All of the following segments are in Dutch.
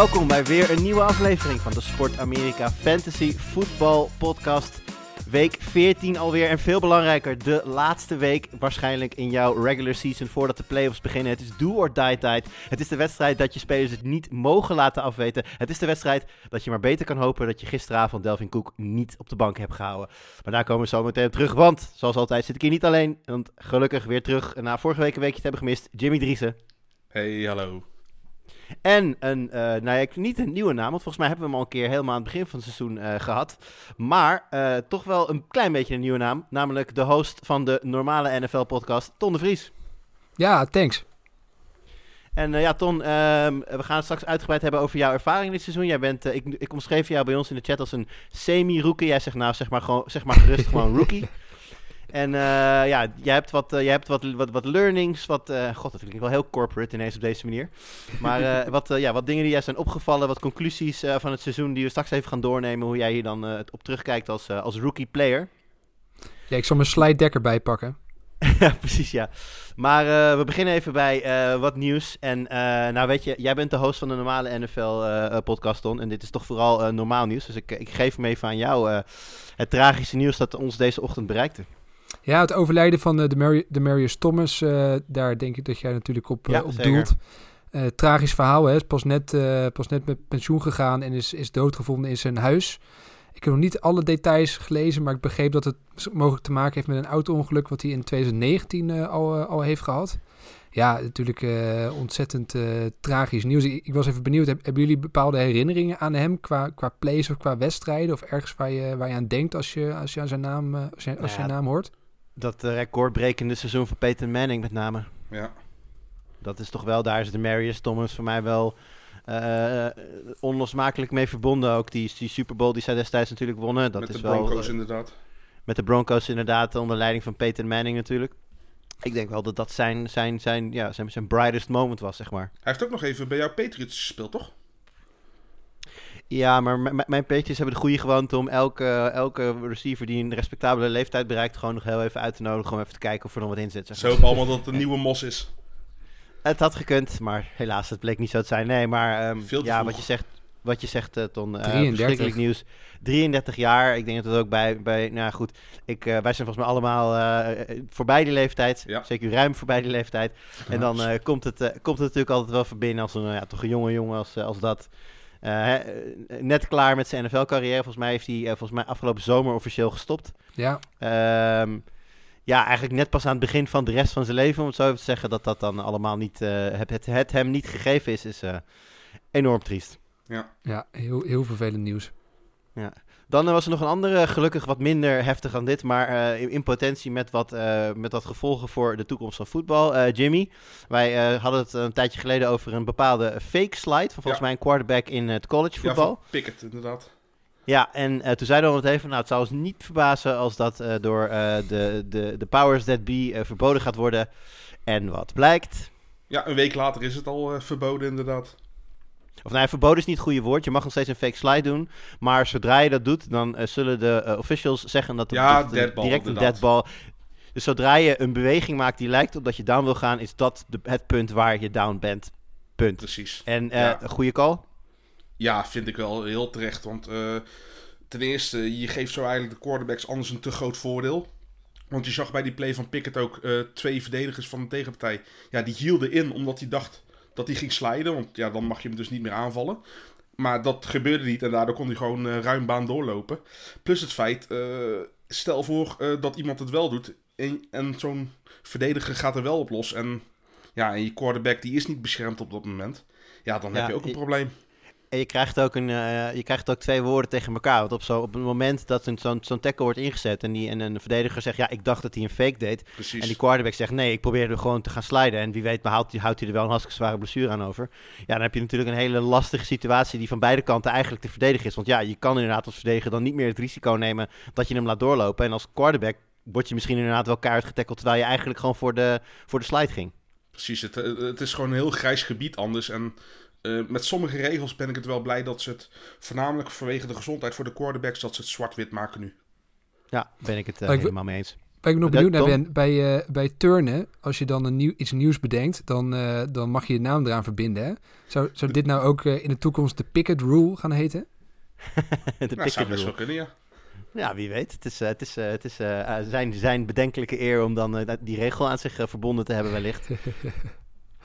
Welkom bij weer een nieuwe aflevering van de Sport Amerika Fantasy Football Podcast. Week 14 alweer en veel belangrijker, de laatste week waarschijnlijk in jouw regular season voordat de playoffs beginnen. Het is do or die tijd. Het is de wedstrijd dat je spelers het niet mogen laten afweten. Het is de wedstrijd dat je maar beter kan hopen dat je gisteravond Delvin Cook niet op de bank hebt gehouden. Maar daar komen we zo meteen op terug, want zoals altijd zit ik hier niet alleen. Want gelukkig weer terug na vorige week een weekje te hebben gemist, Jimmy Driessen. Hey, hallo. En een, eh, nou ja, niet een nieuwe naam, want volgens mij hebben we hem al een keer helemaal aan het begin van het seizoen eh, gehad. Maar eh, toch wel een klein beetje een nieuwe naam, namelijk de host van de normale NFL-podcast, Ton de Vries. Ja, thanks. En ja, Ton, ehm, we gaan het straks uitgebreid hebben over jouw ervaring dit seizoen. Jij bent, ik, ik omschreef jou bij ons in de chat als een semi-rookie. Jij zegt nou, zeg maar, gewoon, zeg maar gerust gewoon rookie. En eh, ja, jij hebt wat, eh, jij hebt wat, wat, wat learnings, wat, eh, god, dat klinkt wel heel corporate ineens op deze manier. Maar wat, ja, wat dingen die jij zijn opgevallen, wat conclusies van het seizoen die we straks even gaan doornemen, hoe jij hier dan op terugkijkt als, als rookie player. Ja, ik zal mijn slide deck erbij pakken. ja, precies, ja. Maar we beginnen even bij wat nieuws. En nou weet je, jij bent de host van de normale NFL-podcast, Ton. En dit is toch vooral normaal nieuws. Dus ik, ik geef hem even aan jou. het tragische nieuws dat ons deze ochtend bereikte. Ja, het overlijden van eh, de, de Marius Thomas, eh, daar denk ik dat jij natuurlijk op, eh, Ja, op doelt. Tragisch verhaal, hè. Is pas net, pas net met pensioen gegaan en is, is doodgevonden in zijn huis. Ik heb nog niet alle details gelezen, maar ik begreep dat het mogelijk te maken heeft met een auto-ongeluk wat hij in 2019 eh, al, al heeft gehad. Ja, natuurlijk ontzettend tragisch nieuws. Ik, ik was even benieuwd, heb- hebben jullie bepaalde herinneringen aan hem qua, qua plays of qua wedstrijden? Of ergens waar je, waar je aan denkt als je, als je aan zijn naam, als je, als je ja, naam hoort? Dat eh, recordbrekende seizoen van Peter Manning met name. Ja. Dat is toch wel, daar is de Marius Thomas voor mij wel eh, onlosmakelijk mee verbonden. Ook die, die Super Bowl die zij destijds natuurlijk wonnen. Dat Met is de Broncos eh, inderdaad. Met de Broncos inderdaad, onder leiding van Peyton Manning natuurlijk. Ik denk wel dat dat zijn, zijn, zijn, ja, zijn, zijn brightest moment was, zeg maar. Hij heeft ook nog even bij jou Patriots gespeeld, toch? Ja, maar mijn Patriots hebben de goede gewoonte om elke, elke receiver die een respectabele leeftijd bereikt... gewoon nog heel even uit te nodigen om even te kijken of er nog wat in zit. zeg Zo allemaal dat het een nieuwe mos is. Het had gekund, maar helaas, het bleek niet zo te zijn. Nee, maar ehm, Veel te ja, vroeg. wat je zegt, wat je zegt eh, Ton, eh, 33. verschrikkelijk nieuws. 33 jaar, ik denk dat het ook bij, bij nou goed, ik, eh, wij zijn volgens mij allemaal eh, eh, voorbij die leeftijd. Ja. Zeker ruim voorbij die leeftijd. En dan eh, komt, het, eh, komt het natuurlijk altijd wel verbinden als een, ja, toch een jonge jongen als, eh, als dat. Eh, eh, net klaar met zijn NFL-carrière. Volgens mij heeft hij eh, volgens mij afgelopen zomer officieel gestopt. Ja, Ehm, ja, eigenlijk net pas aan het begin van de rest van zijn leven, om het zo even te zeggen, dat dat dan allemaal niet, eh, het, het, het hem niet gegeven is, is eh, enorm triest. ja heel, heel vervelend nieuws. Dan eh, was er nog een andere, gelukkig wat minder heftig dan dit, maar eh, in, in potentie met wat, eh, met wat gevolgen voor de toekomst van voetbal. Jimmy, wij hadden het een tijdje geleden over een bepaalde fake slide van volgens Ja. mij een quarterback in het college Ja, voetbal. van Pickett inderdaad. Ja, en toen zeiden we het even, nou het zou ons niet verbazen als dat door de, de, de powers that be verboden gaat worden. En wat blijkt, Ja, een week later is het al verboden inderdaad. Of nou verboden is niet het goede woord, je mag nog steeds een fake slide doen. Maar zodra je dat doet, dan eh, zullen de eh, officials zeggen dat Ja, deadball, direct een inderdaad. deadball... Dus zodra je een beweging maakt die lijkt op dat je down wil gaan, is dat de, het punt waar je down bent. Punt. Precies. En Ja. een goede call? Ja, vind ik wel heel terecht. Want ten eerste, je geeft zo eigenlijk de quarterbacks anders een te groot voordeel. Want je zag bij die play van Pickett ook twee verdedigers van de tegenpartij. Ja, die hielden in omdat hij dacht dat hij ging sliden. Want ja, dan mag je hem dus niet meer aanvallen. Maar dat gebeurde niet en daardoor kon hij gewoon eh, ruim baan doorlopen. Plus het feit, eh, stel voor eh, dat iemand het wel doet en, en zo'n verdediger gaat er wel op los. En ja, en je quarterback die is niet beschermd op dat moment. Ja, dan Ja, heb je ook een probleem. En je krijgt ook, een, eh, je krijgt ook twee woorden tegen elkaar. Want op, zo, op het moment dat zo'n zo'n tackle wordt ingezet en, die, en een verdediger zegt, ja, ik dacht dat hij een fake deed. Precies. En die quarterback zegt, nee, ik probeerde gewoon te gaan sliden. En wie weet behoudt, houdt hij er wel een hartstikke zware blessure aan over. Ja, dan heb je natuurlijk een hele lastige situatie die van beide kanten eigenlijk te verdedigen is. Want ja, je kan inderdaad als verdediger dan niet meer het risico nemen dat je hem laat doorlopen. En als quarterback word je misschien inderdaad wel keihard getackeld, terwijl je eigenlijk gewoon voor de, voor de slide ging. Precies, het, eh, het is gewoon een heel grijs gebied anders. En eh, met sommige regels ben ik het wel blij dat ze het, voornamelijk vanwege de gezondheid voor de quarterbacks, dat ze het zwart-wit maken nu. Ja, ben ik het eh, helemaal mee eens. Waar ik nog benieuwd naar ben, bij, eh, bij turnen, als je dan een nieuw, iets nieuws bedenkt, dan, eh, dan mag je je naam eraan verbinden. Hè? Zou, zou dit nou ook in de toekomst de Picket Rule gaan heten? de Nou, picket zou best rule. wel kunnen, ja. Ja, wie weet. Het is, het is, het is zijn, zijn bedenkelijke eer om dan die regel aan zich verbonden te hebben wellicht.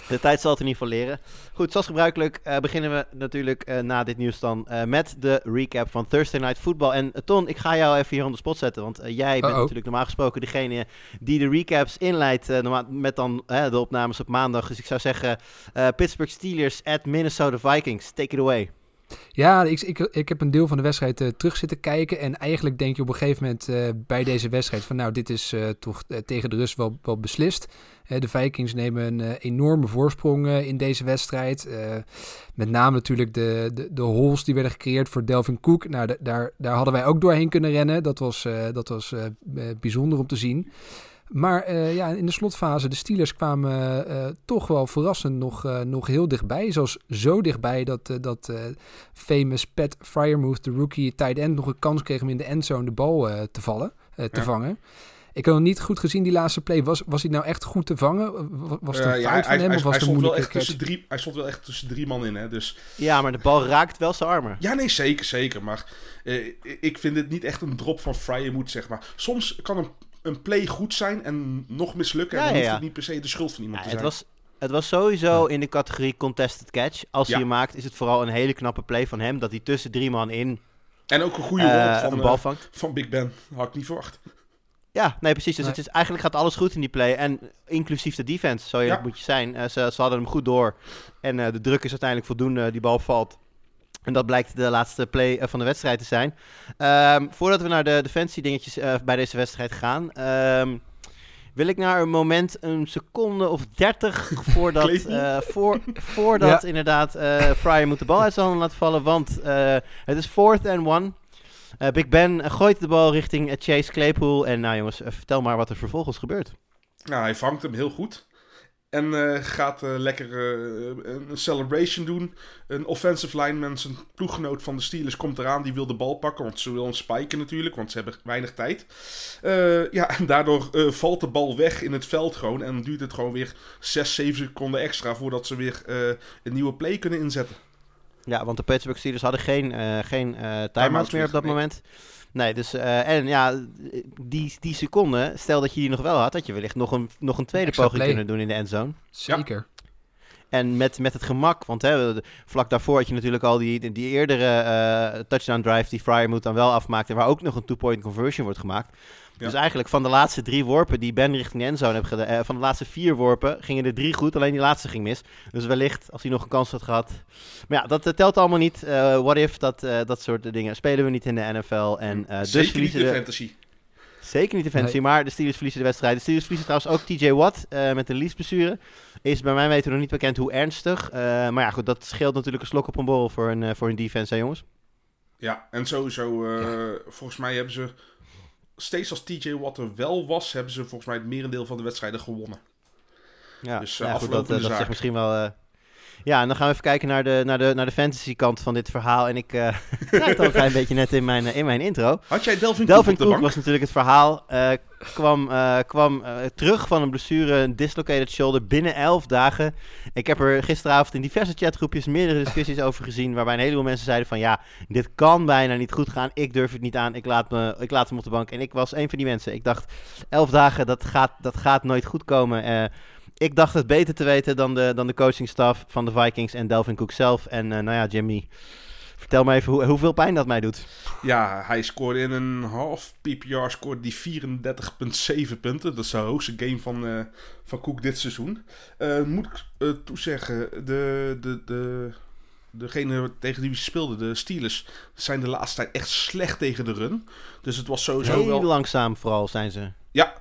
De tijd zal het in ieder geval leren. Goed, zoals gebruikelijk eh, beginnen we natuurlijk eh, na dit nieuws dan eh, met de recap van Thursday Night Football. En Ton, ik ga jou even hier on the spot zetten, want jij bent natuurlijk normaal gesproken degene die de recaps inleidt met dan de opnames op maandag. Dus ik zou zeggen Pittsburgh Steelers at Minnesota Vikings. Take it away. Ja, ik, ik, ik heb een deel van de wedstrijd terug zitten kijken. En eigenlijk denk je op een gegeven moment bij deze wedstrijd van nou, dit is toch tegen de rust wel, wel beslist. Eh, de Vikings nemen een eh, enorme voorsprong eh, in deze wedstrijd. Met name natuurlijk de, de, de holes die werden gecreëerd voor Delvin Cook. Nou, da- daar, daar hadden wij ook doorheen kunnen rennen. Dat was, dat was bijzonder om te zien. Maar ja, in de slotfase, de Steelers kwamen toch wel verrassend nog, nog heel dichtbij. Zelfs zo dichtbij dat, dat famous Pat Fryermuth, de rookie tight end, nog een kans kreeg om in de endzone de bal te vallen, te Ja. vangen. Ik had nog niet goed gezien die laatste play. Was, was hij nou echt goed te vangen? Was het een Eh, ja, fout hij, van hem hij, of was hij het stond wel echt tussen drie, hij stond wel echt tussen drie man in, hè. Dus Ja, maar de bal raakt wel zijn armen. Ja, nee, zeker, zeker. Maar eh, ik vind het niet echt een drop van Fryermoed, zeg maar. Soms kan een, een play goed zijn en nog mislukken. Ja, en dan ja, hoeft ja. het niet per se de schuld van iemand Ja, te het, zijn. was, het was sowieso in de categorie contested catch. Als Ja. hij hem maakt, is het vooral een hele knappe play van hem. Dat hij tussen drie man in En ook een goede eh, rol van, een bal eh, vangt. van Big Ben. Had ik niet verwacht. Ja, nee, precies. Dus Nee. het is, eigenlijk gaat alles goed in die play. En inclusief de defense, zo eerlijk Ja. moet je zijn. Eh, ze, ze hadden hem goed door. En eh, de druk is uiteindelijk voldoende. Die bal valt. En dat blijkt de laatste play eh, van de wedstrijd te zijn. Ehm, voordat we naar de defensie dingetjes eh, bij deze wedstrijd gaan... ehm, wil ik naar een moment, een seconde of dertig voordat, eh, voor, voordat inderdaad eh Fryer moet de bal uit zijn handen laten vallen. Want eh, het is fourth and one. Eh, Big Ben gooit de bal richting eh, Chase Claypool. En nou jongens, eh, vertel maar wat er vervolgens gebeurt. Nou, hij vangt hem heel goed. En gaat lekker een celebration doen. Een offensive lineman, zijn ploeggenoot van de Steelers, komt eraan. Die wil de bal pakken, want ze wil hem spiken natuurlijk, want ze hebben weinig tijd. Ja, en daardoor valt de bal weg in het veld gewoon. En duurt het gewoon weer 6, 7 seconden extra voordat ze weer een nieuwe play kunnen inzetten. Ja, want de Pittsburgh Steelers hadden geen, eh geen eh Time-outs time-outs meer op dat nee. moment. Nee, dus eh, en ja, die, die seconde, stel dat je die nog wel had, had je wellicht nog een, nog een tweede Extra poging play. kunnen doen in de endzone. Zeker. En met, met het gemak, want hè, vlak daarvoor had je natuurlijk al die, die eerdere eh, touchdown drive die Fryer moet dan wel afmaakt. En waar ook nog een two-point conversion wordt gemaakt. Ja. Dus eigenlijk van de laatste drie worpen die Ben richting de endzone heeft gedaan, eh, van de laatste vier worpen gingen er drie goed, alleen die laatste ging mis. Dus wellicht, als hij nog een kans had gehad. Maar ja, dat eh, telt allemaal niet. What if, dat, dat soort dingen spelen we niet in de NFL. En dus Zeker niet de, fantasy. Zeker niet defensie, maar de Steelers verliezen de wedstrijd. De Steelers verliezen trouwens ook TJ Watt eh, met een liesblessure. Is bij mij weten nog niet bekend hoe ernstig. Eh, maar ja, goed, dat scheelt natuurlijk een slok op een borrel voor een, eh, voor een defense, hè jongens. Ja, en sowieso, eh, volgens mij hebben ze, steeds als TJ Watt er wel was, hebben ze volgens mij het merendeel van de wedstrijden gewonnen. Ja, Dus, eh, ja, goed, dat, dat zegt misschien wel... ja, en dan gaan we even kijken naar de, naar de, naar de fantasy kant van dit verhaal. En ik zei het al een klein beetje net in mijn, eh, in mijn intro. Had jij Delvin, Delvin Cook was natuurlijk het verhaal. eh, kwam kwam terug van een blessure, een dislocated shoulder, binnen 11 dagen. Ik heb er gisteravond in diverse chatgroepjes meerdere discussies over gezien. Waarbij een heleboel mensen zeiden van ja, dit kan bijna niet goed gaan. Ik durf het niet aan. Ik laat, me, ik laat hem op de bank. En ik was een van die mensen. Ik dacht, 11 dagen, dat gaat, dat gaat nooit goed komen. Eh, ik dacht het beter te weten dan de, dan de coachingstaf van de Vikings en Delvin Cook zelf. En eh, nou ja, Jimmy, vertel me even hoe, hoeveel pijn dat mij doet. Ja, hij scoorde in een half PPR scoorde die 34,7 punten. Dat is de hoogste game van, eh, van Cook dit seizoen. Eh, moet ik toezeggen, de, de, de, degene tegen wie ze speelden, de Steelers, zijn de laatste tijd echt slecht tegen de run. Dus het was sowieso Heel wel... langzaam vooral zijn ze. Ja,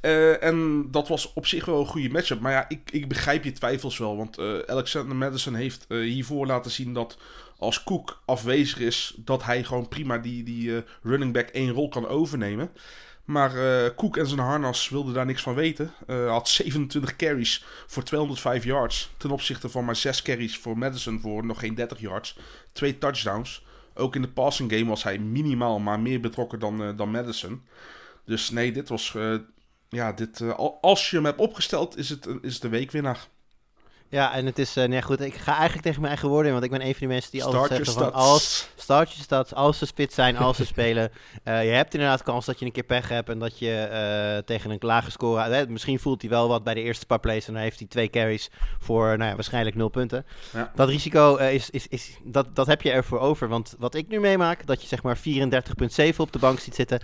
eh, en dat was op zich wel een goede matchup. Maar ja, ik, ik begrijp je twijfels wel. Want eh, Alexander Madison heeft eh, hiervoor laten zien dat als Cook afwezig is, dat hij gewoon prima die, die running back één rol kan overnemen. Maar eh Cook en zijn harnas wilden daar niks van weten. Hij had 27 carries voor 205 yards. Ten opzichte van maar 6 carries voor Madison voor nog geen 30 yards. Twee touchdowns. Ook in de passing game was hij minimaal maar meer betrokken dan, eh, dan Madison. Dus nee, dit was. ja, dit, al- als je hem hebt opgesteld, is het, is het de weekwinnaar. Ja, en het is, eh nee goed, ik ga eigenlijk tegen mijn eigen woorden in, want ik ben een van die mensen die altijd Start zeggen van als start je stats, als ze spits zijn, als ze spelen. eh, je hebt inderdaad kans dat je een keer pech hebt en dat je eh, tegen een lage score, misschien voelt hij wel wat bij de eerste paar plays en dan heeft hij twee carries voor, nou ja, waarschijnlijk nul punten. Ja. Dat risico is, is, is dat, dat heb je ervoor over, want wat ik nu meemaak, dat je zeg maar 34,7 op de bank ziet zitten,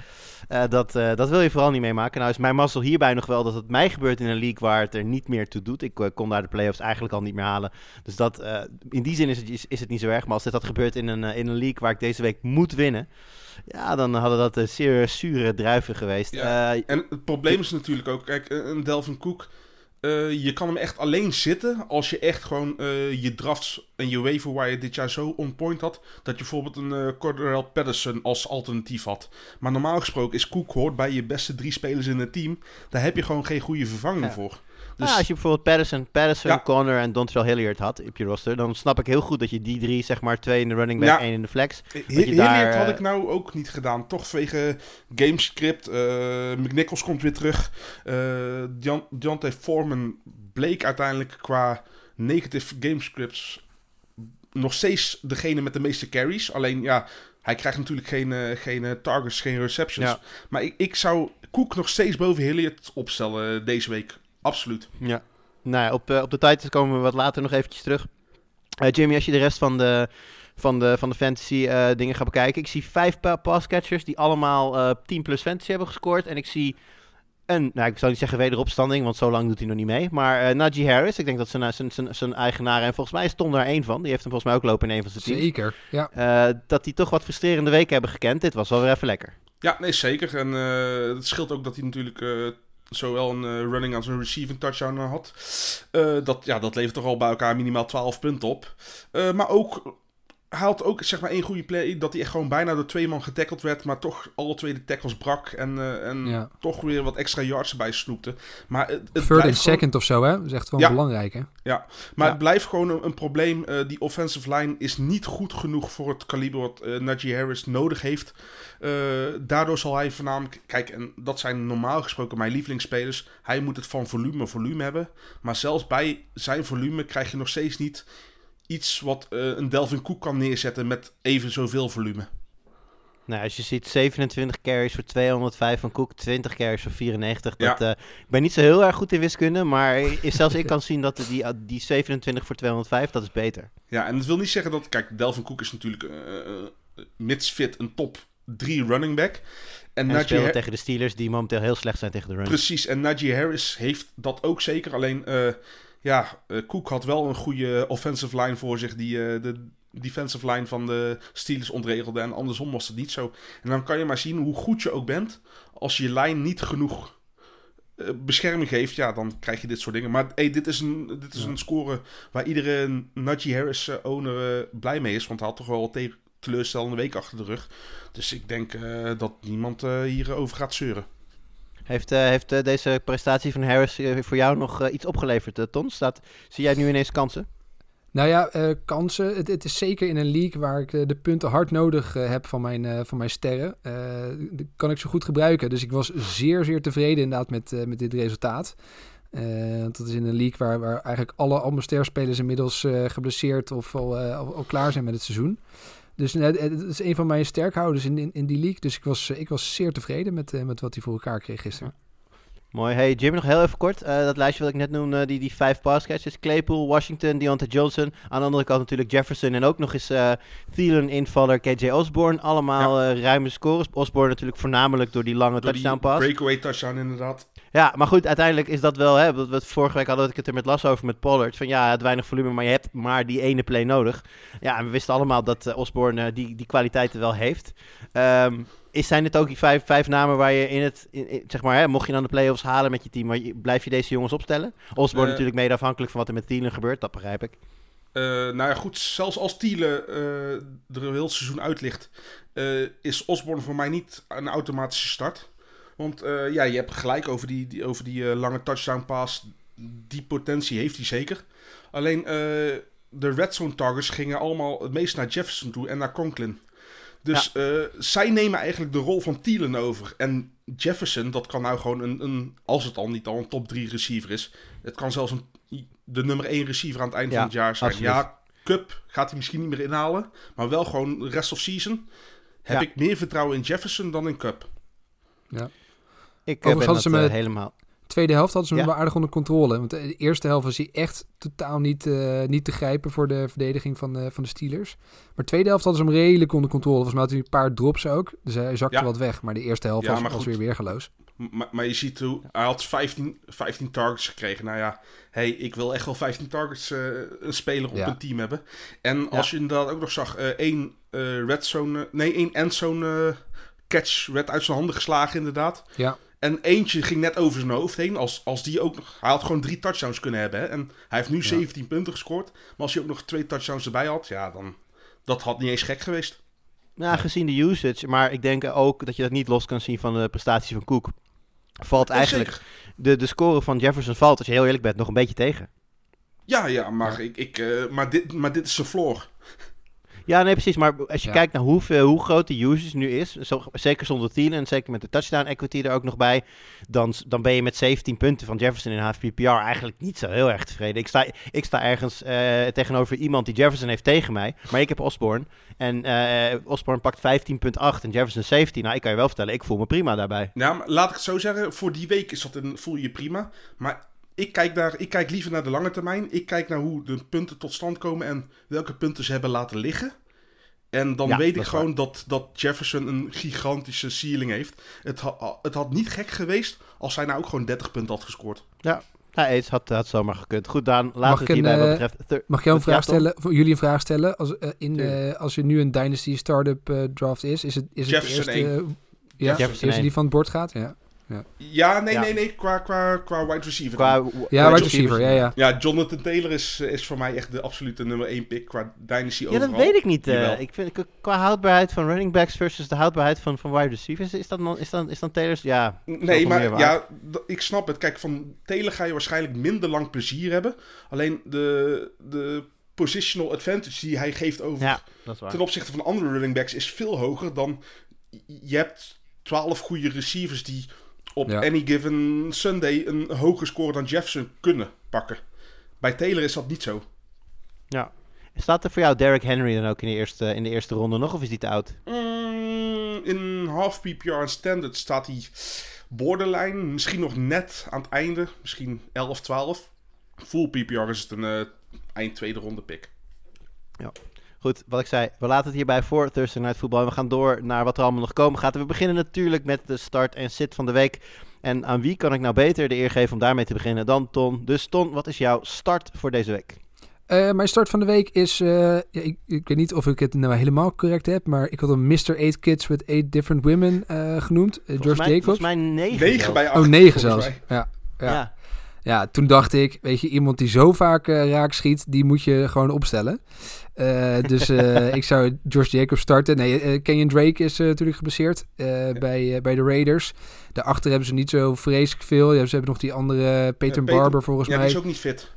dat, dat wil je vooral niet meemaken. Nou is mijn mazzel hierbij nog wel dat het mij gebeurt in een league waar het er niet meer toe doet. Ik kon daar de playoffs eigenlijk al niet meer halen. Dus dat, eh, in die zin is het, is, is het niet zo erg. Maar als dit had gebeurd in een, eh, in een league waar ik deze week moet winnen, ja, dan hadden dat eh, zeer zure druiven geweest. Ja. En het probleem is natuurlijk ook, kijk, een Delvin Cook, je kan hem echt alleen zitten als je echt gewoon je drafts en je waiver wire dit jaar zo on point had, dat je bijvoorbeeld een Cordell Patterson als alternatief had. Maar normaal gesproken is Cook hoort bij je beste drie spelers in het team, daar heb je gewoon geen goede vervanging Ja. voor. Dus Nou, als je bijvoorbeeld Patterson, Patterson Ja. Connor en Dontrell Hilliard had op je roster, dan snap ik heel goed dat je die drie, zeg maar, twee in de running back, één in de flex. Hilliard daar, had eh, ik nou ook niet gedaan. Toch vanwege gamescript. eh McNichols komt weer terug. eh Deon- Deontay Foreman bleek uiteindelijk qua negative gamescripts nog steeds degene met de meeste carries. Alleen ja, hij krijgt natuurlijk geen, eh, geen eh, targets, geen receptions. Ja. Maar ik, ik zou Cook nog steeds boven Hilliard opstellen eh, deze week. Absoluut. Ja. Nou ja, op, eh, op de Titans komen we wat later nog eventjes terug. Eh, Jimmy, als je de rest van de, van de, van de fantasy eh, dingen gaat bekijken. Ik zie vijf pa- passcatchers die allemaal eh 10 plus fantasy hebben gescoord. En ik zie een, nou ik zou niet zeggen wederopstanding, want zo lang doet hij nog niet mee. Maar eh Najee Harris, ik denk dat zijn, zijn, zijn, zijn eigenaar, en volgens mij is Tom daar één van. Die heeft hem volgens mij ook lopen in een van zijn teams. Zeker, ja. Eh, dat die toch wat frustrerende weken hebben gekend. Dit was wel weer even lekker. Ja, nee, zeker. En eh, het scheelt ook dat hij natuurlijk eh, zowel een eh, running als een receiving touchdown eh, had. Eh, dat, ja, dat levert toch al bij elkaar minimaal 12 punten op. Maar ook, hij had ook zeg maar één goede play, dat hij echt gewoon bijna door twee man getackeld werd, maar toch alle twee de tackles brak en, eh, en Ja. toch weer wat extra yards erbij snoepte. Maar het, het Third and gewoon- second of zo, hè? Dat is echt wel Ja. belangrijk, hè? ja, maar Ja. het blijft gewoon een, een probleem. Eh, die offensive line is niet goed genoeg voor het kaliber wat eh, Najee Harris nodig heeft. Daardoor zal hij voornamelijk... Kijk, en dat zijn normaal gesproken mijn lievelingsspelers. Hij moet het van volume volume hebben. Maar zelfs bij zijn volume krijg je nog steeds niet iets wat eh, een Delvin Cook kan neerzetten met even zoveel volume. Nou, als je ziet 27 carries voor 205 van Cook, 20 carries voor 94. Dat, Ja. eh, ik ben niet zo heel erg goed in wiskunde, maar zelfs ik kan zien dat die, die 27 voor 205, dat is beter. Ja, en dat wil niet zeggen dat... Kijk, Delvin Cook is natuurlijk eh, eh, mits fit een top 3 running back. En, En Najee tegen de Steelers, die momenteel heel slecht zijn tegen de run. Precies, en Najee Harris heeft dat ook zeker. Alleen, eh, ja, eh, Cook had wel een goede offensive line voor zich die eh, de defensive line van de Steelers ontregelde. En andersom was het niet zo. En dan kan je maar zien hoe goed je ook bent. Als je lijn niet genoeg eh, bescherming geeft, ja, dan krijg je dit soort dingen. Maar hey, dit is, een, dit is een score waar iedere Najee Harris owner eh, blij mee is. Want hij had toch wel een te- teleurstellende week achter de rug. Dus ik denk dat niemand eh, hierover gaat zeuren. Heeft, eh, heeft eh, deze prestatie van Harris eh, voor jou nog iets opgeleverd, Ton? Staat, zie jij nu ineens kansen? Nou ja, kansen. Het, het is zeker in een league waar ik de punten hard nodig heb van mijn, van mijn sterren. Kan ik zo goed gebruiken. Dus ik was zeer, zeer tevreden inderdaad met, met dit resultaat. Dat is in een league waar, waar eigenlijk alle allemaal sterspelers inmiddels geblesseerd of al, al klaar zijn met het seizoen. Dus eh, het is een van mijn sterkhouders in, in, in die league. Dus ik was, eh, ik was zeer tevreden met, eh, met wat hij voor elkaar kreeg gisteren. Mooi. Hey Jim, nog heel even kort. Eh, dat lijstje wat ik net noemde, die, die vijf passcatches. Claypool, Washington, Deontay Johnson. Aan de andere kant natuurlijk Jefferson. En ook nog eens eh Thielen, invaller, KJ Osborne. Allemaal eh, ruime scores. Osborne natuurlijk voornamelijk door die lange Door touchdown pass. breakaway touchdown inderdaad. Ja, maar goed, uiteindelijk is dat wel... Hè, wat we vorige week hadden we het er met Las over met Pollard. Van ja, het weinig volume, maar je hebt maar die ene play nodig. Ja, en we wisten allemaal dat Osborne die, die kwaliteiten wel heeft. Ehm, is, zijn het ook die vijf, vijf namen waar je in het... in- in- zeg maar, hè, mocht je dan de play-offs halen met je team... Maar je- blijf je deze jongens opstellen? Osborne Eh, natuurlijk mede afhankelijk van wat er met Thielen gebeurt. Dat begrijp ik. Eh, nou ja, goed, zelfs als Thielen eh, er een heel seizoen uit ligt, is Osborne voor mij niet een automatische start. Want ja, je hebt gelijk over die, die, over die lange touchdown pass. Die potentie heeft hij zeker. Alleen de red zone targets gingen allemaal het meest naar Jefferson toe en naar Conklin. Dus eh, zij nemen eigenlijk de rol van Thielen over. En Jefferson, dat kan nou gewoon een, een als het al niet al een top 3 receiver is. Het kan zelfs een, de nummer 1 receiver aan het eind Ja, van het jaar zijn. absoluut. Ja, Cup gaat hij misschien niet meer inhalen. Maar wel gewoon de rest of season. Heb Ja. ik meer vertrouwen in Jefferson dan in Cup. Ik eh, ben Overigens dat hadden ze eh, helemaal... Tweede helft hadden ze hem Ja. wel aardig onder controle. Want de eerste helft was hij echt totaal niet, eh, niet te grijpen voor de verdediging van de, van de Steelers. Maar de tweede helft hadden ze hem redelijk onder controle. Volgens mij had hij een paar drops ook. Dus hij zakte Ja. wat weg. Maar de eerste helft Ja, was, maar was goed. weer weergeloos. Maar, maar je ziet hoe hij had 15, 15 targets gekregen. Nou ja, hey, ik wil echt wel 15 targets eh, een speler op Ja. een team hebben. En als je inderdaad ook nog zag, eh, één eh, red zone, nee, één endzone eh, catch werd uit zijn handen geslagen inderdaad. Ja. En eentje ging net over zijn hoofd heen. Als, als die ook nog, hij had gewoon drie touchdowns kunnen hebben. Hè? En hij heeft nu 17 punten gescoord. Maar als hij ook nog twee touchdowns erbij had, ja, dan dat had niet eens gek geweest. Ja, gezien de usage. Maar ik denk ook dat je dat niet los kan zien van de prestatie van Cook. Valt eigenlijk... De, de score van Jefferson valt, als je heel eerlijk bent, nog een beetje tegen. Ja, ja, maar, Ik, ik, eh, maar, dit, maar dit is zijn floor. Ja, nee, precies. Maar als je Ja. kijkt naar hoeveel, hoe groot de usage nu is, zo, zeker zonder Thielen en zeker met de touchdown equity er ook nog bij, dan, dan ben je met 17 punten van Jefferson in HFPPR eigenlijk niet zo heel erg tevreden. Ik sta, ik sta ergens eh, tegenover iemand die Jefferson heeft tegen mij, maar ik heb Osborne. En eh Osborne pakt 15.8 en Jefferson 17. Nou, ik kan je wel vertellen, ik voel me prima daarbij. Ja, maar laat ik het zo zeggen. Voor die week is dat een, voel je je prima. Maar ik kijk, daar, ik kijk liever naar de lange termijn. Ik kijk naar hoe de punten tot stand komen en welke punten ze hebben laten liggen. En dan Ja, weet ik gewoon dat, dat Jefferson een gigantische ceiling heeft. Het, ha- het had niet gek geweest als hij nou ook gewoon 30 punten had gescoord. Ja, nou, eens had, had zomaar gekund. Goed, Daan, laten Mag we ik het hierbij een, wat eh, betreft... Mag ik jou een vraag stellen? Voor jullie een vraag stellen? Als, eh, in, eh, als er nu een Dynasty Startup eh, draft is, is het, is het Jefferson de eerste... één. ja, Jefferson eerste één. die van het bord gaat? Ja, Ja, nee, Ja. nee, nee. Qua, qua, qua wide receiver. Qua, ja wide receiver. Ja, ja. Ja, Jonathan Taylor is, is voor mij echt de absolute nummer 1 pick qua Dynasty Ja, overal. dat weet ik niet. eh. Ik vind, qua houdbaarheid van running backs versus de houdbaarheid van, van wide receivers, is dat dan, is dan, is dan Taylor's... Ja, Nee, maar ja, ik snap het. Kijk, van Taylor ga je waarschijnlijk minder lang plezier hebben. Alleen de, de positional advantage die hij geeft over Ja, ten opzichte van andere running backs is veel hoger dan je hebt 12 goede receivers die op Ja. any given Sunday een hoger score dan Jefferson kunnen pakken. Bij Taylor is dat niet zo. Ja. Staat er voor jou Derrick Henry dan ook in de eerste, in de eerste ronde nog, of is die te oud? Mm, in half PPR en standard staat hij borderline. Misschien nog net aan het einde. Misschien 11, 12. Full PPR is het een eh, eind tweede ronde pick. Goed, wat ik zei, we laten het hierbij voor Thursday Night Football. En we gaan door naar wat er allemaal nog komen gaat. En we beginnen natuurlijk met de start en sit van de week. En aan wie kan ik nou beter de eer geven om daarmee te beginnen dan Ton? Dus Ton, wat is jouw start voor deze week? Eh, mijn start van de week is... eh, ik, ik weet niet of ik het nou helemaal correct heb, maar ik had hem Mr. 8 Kids with 8 Different Women eh, genoemd. George mij, Jacobs. Volgens mij negen. 9 zelfs. bij 8. Oh, 9 volgens zelfs. mij. Ja. Ja. Ja. Ja, toen dacht ik, weet je, iemand die zo vaak eh, raak schiet, die moet je gewoon opstellen. Eh, dus eh, ik zou George Jacobs starten. Nee, Kenyon Drake is natuurlijk geblesseerd bij, bij de Raiders. Daarachter hebben ze niet zo vreselijk veel. Ja, ze hebben nog die andere Peter Peter- Barber volgens Ja, mij. die is ook niet fit.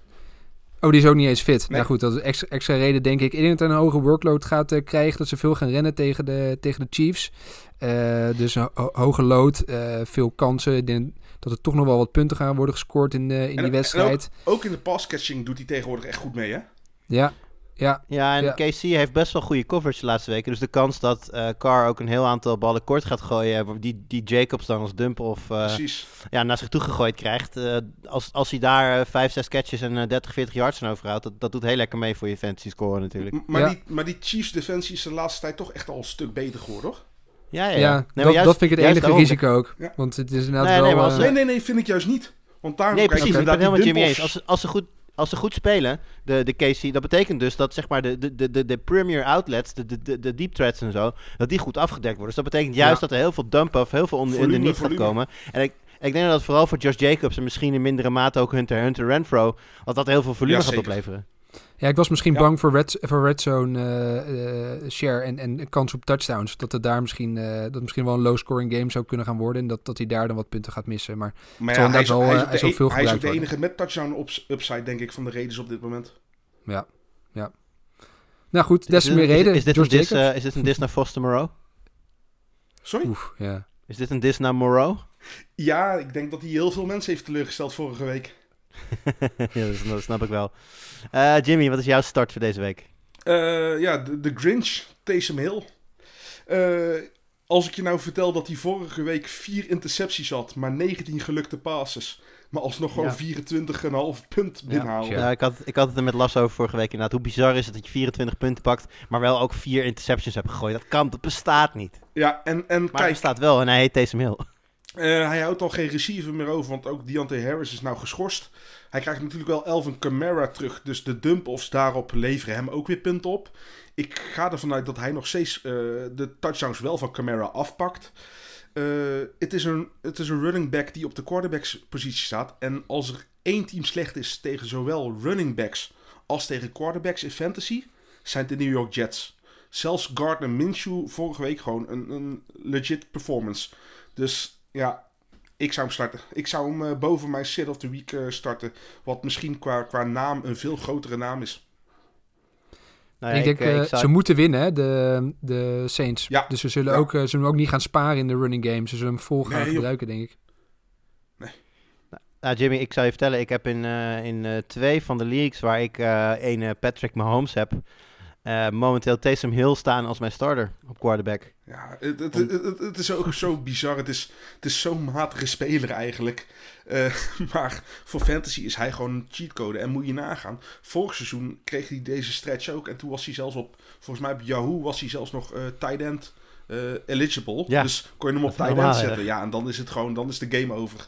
Oh, die is ook niet eens fit. Nee. Nou goed, dat is extra, extra reden denk ik. Ik denk dat een hoge workload gaat eh, krijgen. Dat ze veel gaan rennen tegen de, tegen de Chiefs. Eh, dus een ho- hoge load, eh, veel kansen. Ik denk dat er toch nog wel wat punten gaan worden gescoord in, in En- die wedstrijd. Ook in de passcatching doet hij tegenwoordig echt goed mee, hè? Ja, Ja, Ja, en Ja. KC heeft best wel goede coverage de laatste weken. Dus de kans dat eh Carr ook een heel aantal ballen kort gaat gooien, die, die Jacobs dan als dump of eh, Precies. ja, naar zich toe gegooid krijgt. eh, als, als hij daar eh, 5, 6 catches en eh, 30, 40 yards aan overhoudt, dat, dat doet heel lekker mee voor je fantasy score natuurlijk. M- Maar, Ja. die, maar die Chiefs defensie is de laatste tijd toch echt al een stuk beter geworden, hoor. Ja, ja, ja. Nee, dat, juist- dat vind ik het enige daarom- risico ook. Ja. Want het is inderdaad Nee, wel... nee, eh, Nee, nee, nee, vind ik juist niet. Want daarom Nee, kijk precies. je Ik ben helemaal met Jimmy eens. Als, ze- als, ze goed, als ze goed spelen, de, de KC, dat betekent dus dat zeg maar de, de, de, de, de premier outlets, de, de, de, de deep threats en zo, dat die goed afgedekt worden. Dus dat betekent juist Ja. dat er heel veel dump-off, heel veel onder Volume, underneath gaat volume. komen. En ik, ik denk dat vooral voor Josh Jacobs en misschien in mindere mate ook Hunter, Hunter Renfro, dat dat heel veel volume Ja, gaat opleveren. Ja, ik was misschien Ja. bang voor red, voor red zone eh, eh, share en, en kans op touchdowns. Dat het daar misschien, eh, dat misschien wel een low scoring game zou kunnen gaan worden. En dat, dat hij daar dan wat punten gaat missen. Maar Maar ja, hij is, wel, hij is ook hij e- veel hij is ook de worden. enige met touchdown ups- upside, denk ik, van de Raiders op dit moment. ja, ja. Nou goed, des Is te dit- meer is- reden. Is, dit een dis, is dit een dis naar Foster Moreau? Sorry? Oef, ja. Is dit een dis naar Moreau? Ja, ik denk dat hij heel veel mensen heeft teleurgesteld vorige week. ja, dat, dat snap ik wel. Eh, Jimmy, wat is jouw start voor deze week? Eh, ja, de, de Grinch, Taysom Hill. Eh, als ik je nou vertel dat hij vorige week vier intercepties had, maar 19 gelukte passes. Maar alsnog gewoon Ja. 24,5 punt binnenhalen. Ja. Ja, ik, had, ik had het er met Lasso over vorige week inderdaad. Hoe bizar is het dat je 24 punten pakt, maar wel ook vier interceptions hebt gegooid. Dat kan, dat bestaat niet. Ja, en, en Maar het bestaat wel en hij heet Taysom Hill. Eh, hij houdt al geen receiver meer over, want ook Deontay Harris is nou geschorst. Hij krijgt natuurlijk wel Elvin Kamara terug, dus de dump-offs daarop leveren hem ook weer punten op. Ik ga ervan uit dat hij nog steeds eh, de touchdowns wel van Kamara afpakt. Eh, het, is een, het is een running back die op de quarterbackspositie staat. En als er één team slecht is tegen zowel running backs als tegen quarterbacks in fantasy, zijn het de New York Jets. Zelfs Gardner Minshew vorige week gewoon een, een legit performance. Dus ja, ik zou hem starten. Ik zou hem eh, boven mijn sit of the week eh, starten. Wat misschien qua, qua naam een veel grotere naam is. Nou ja, ik denk, eh, ik zou- ze moeten winnen, hè, de, de Saints. Ja. Dus ze zullen, Ja. ook, ze zullen ook niet gaan sparen in de running game. Ze zullen hem vol gaan Nee, gebruiken, denk ik. Nou, Jimmy, ik zou je vertellen, ik heb in, eh, in eh, twee van de leagues waar ik eh een eh, Patrick Mahomes heb, eh, momenteel Taysom Hill staan als mijn starter op quarterback. Ja, het, het, het, is ook zo bizar. Het is, het is zo'n matige speler eigenlijk. Eh, maar voor fantasy is hij gewoon een cheatcode. En moet je nagaan. Vorig seizoen kreeg hij deze stretch ook. En toen was hij zelfs op, volgens mij op Yahoo, was hij zelfs nog eh tight end eligible. Ja, dus kon je hem op tight end zetten. Ja, en dan is het gewoon, dan is de game over.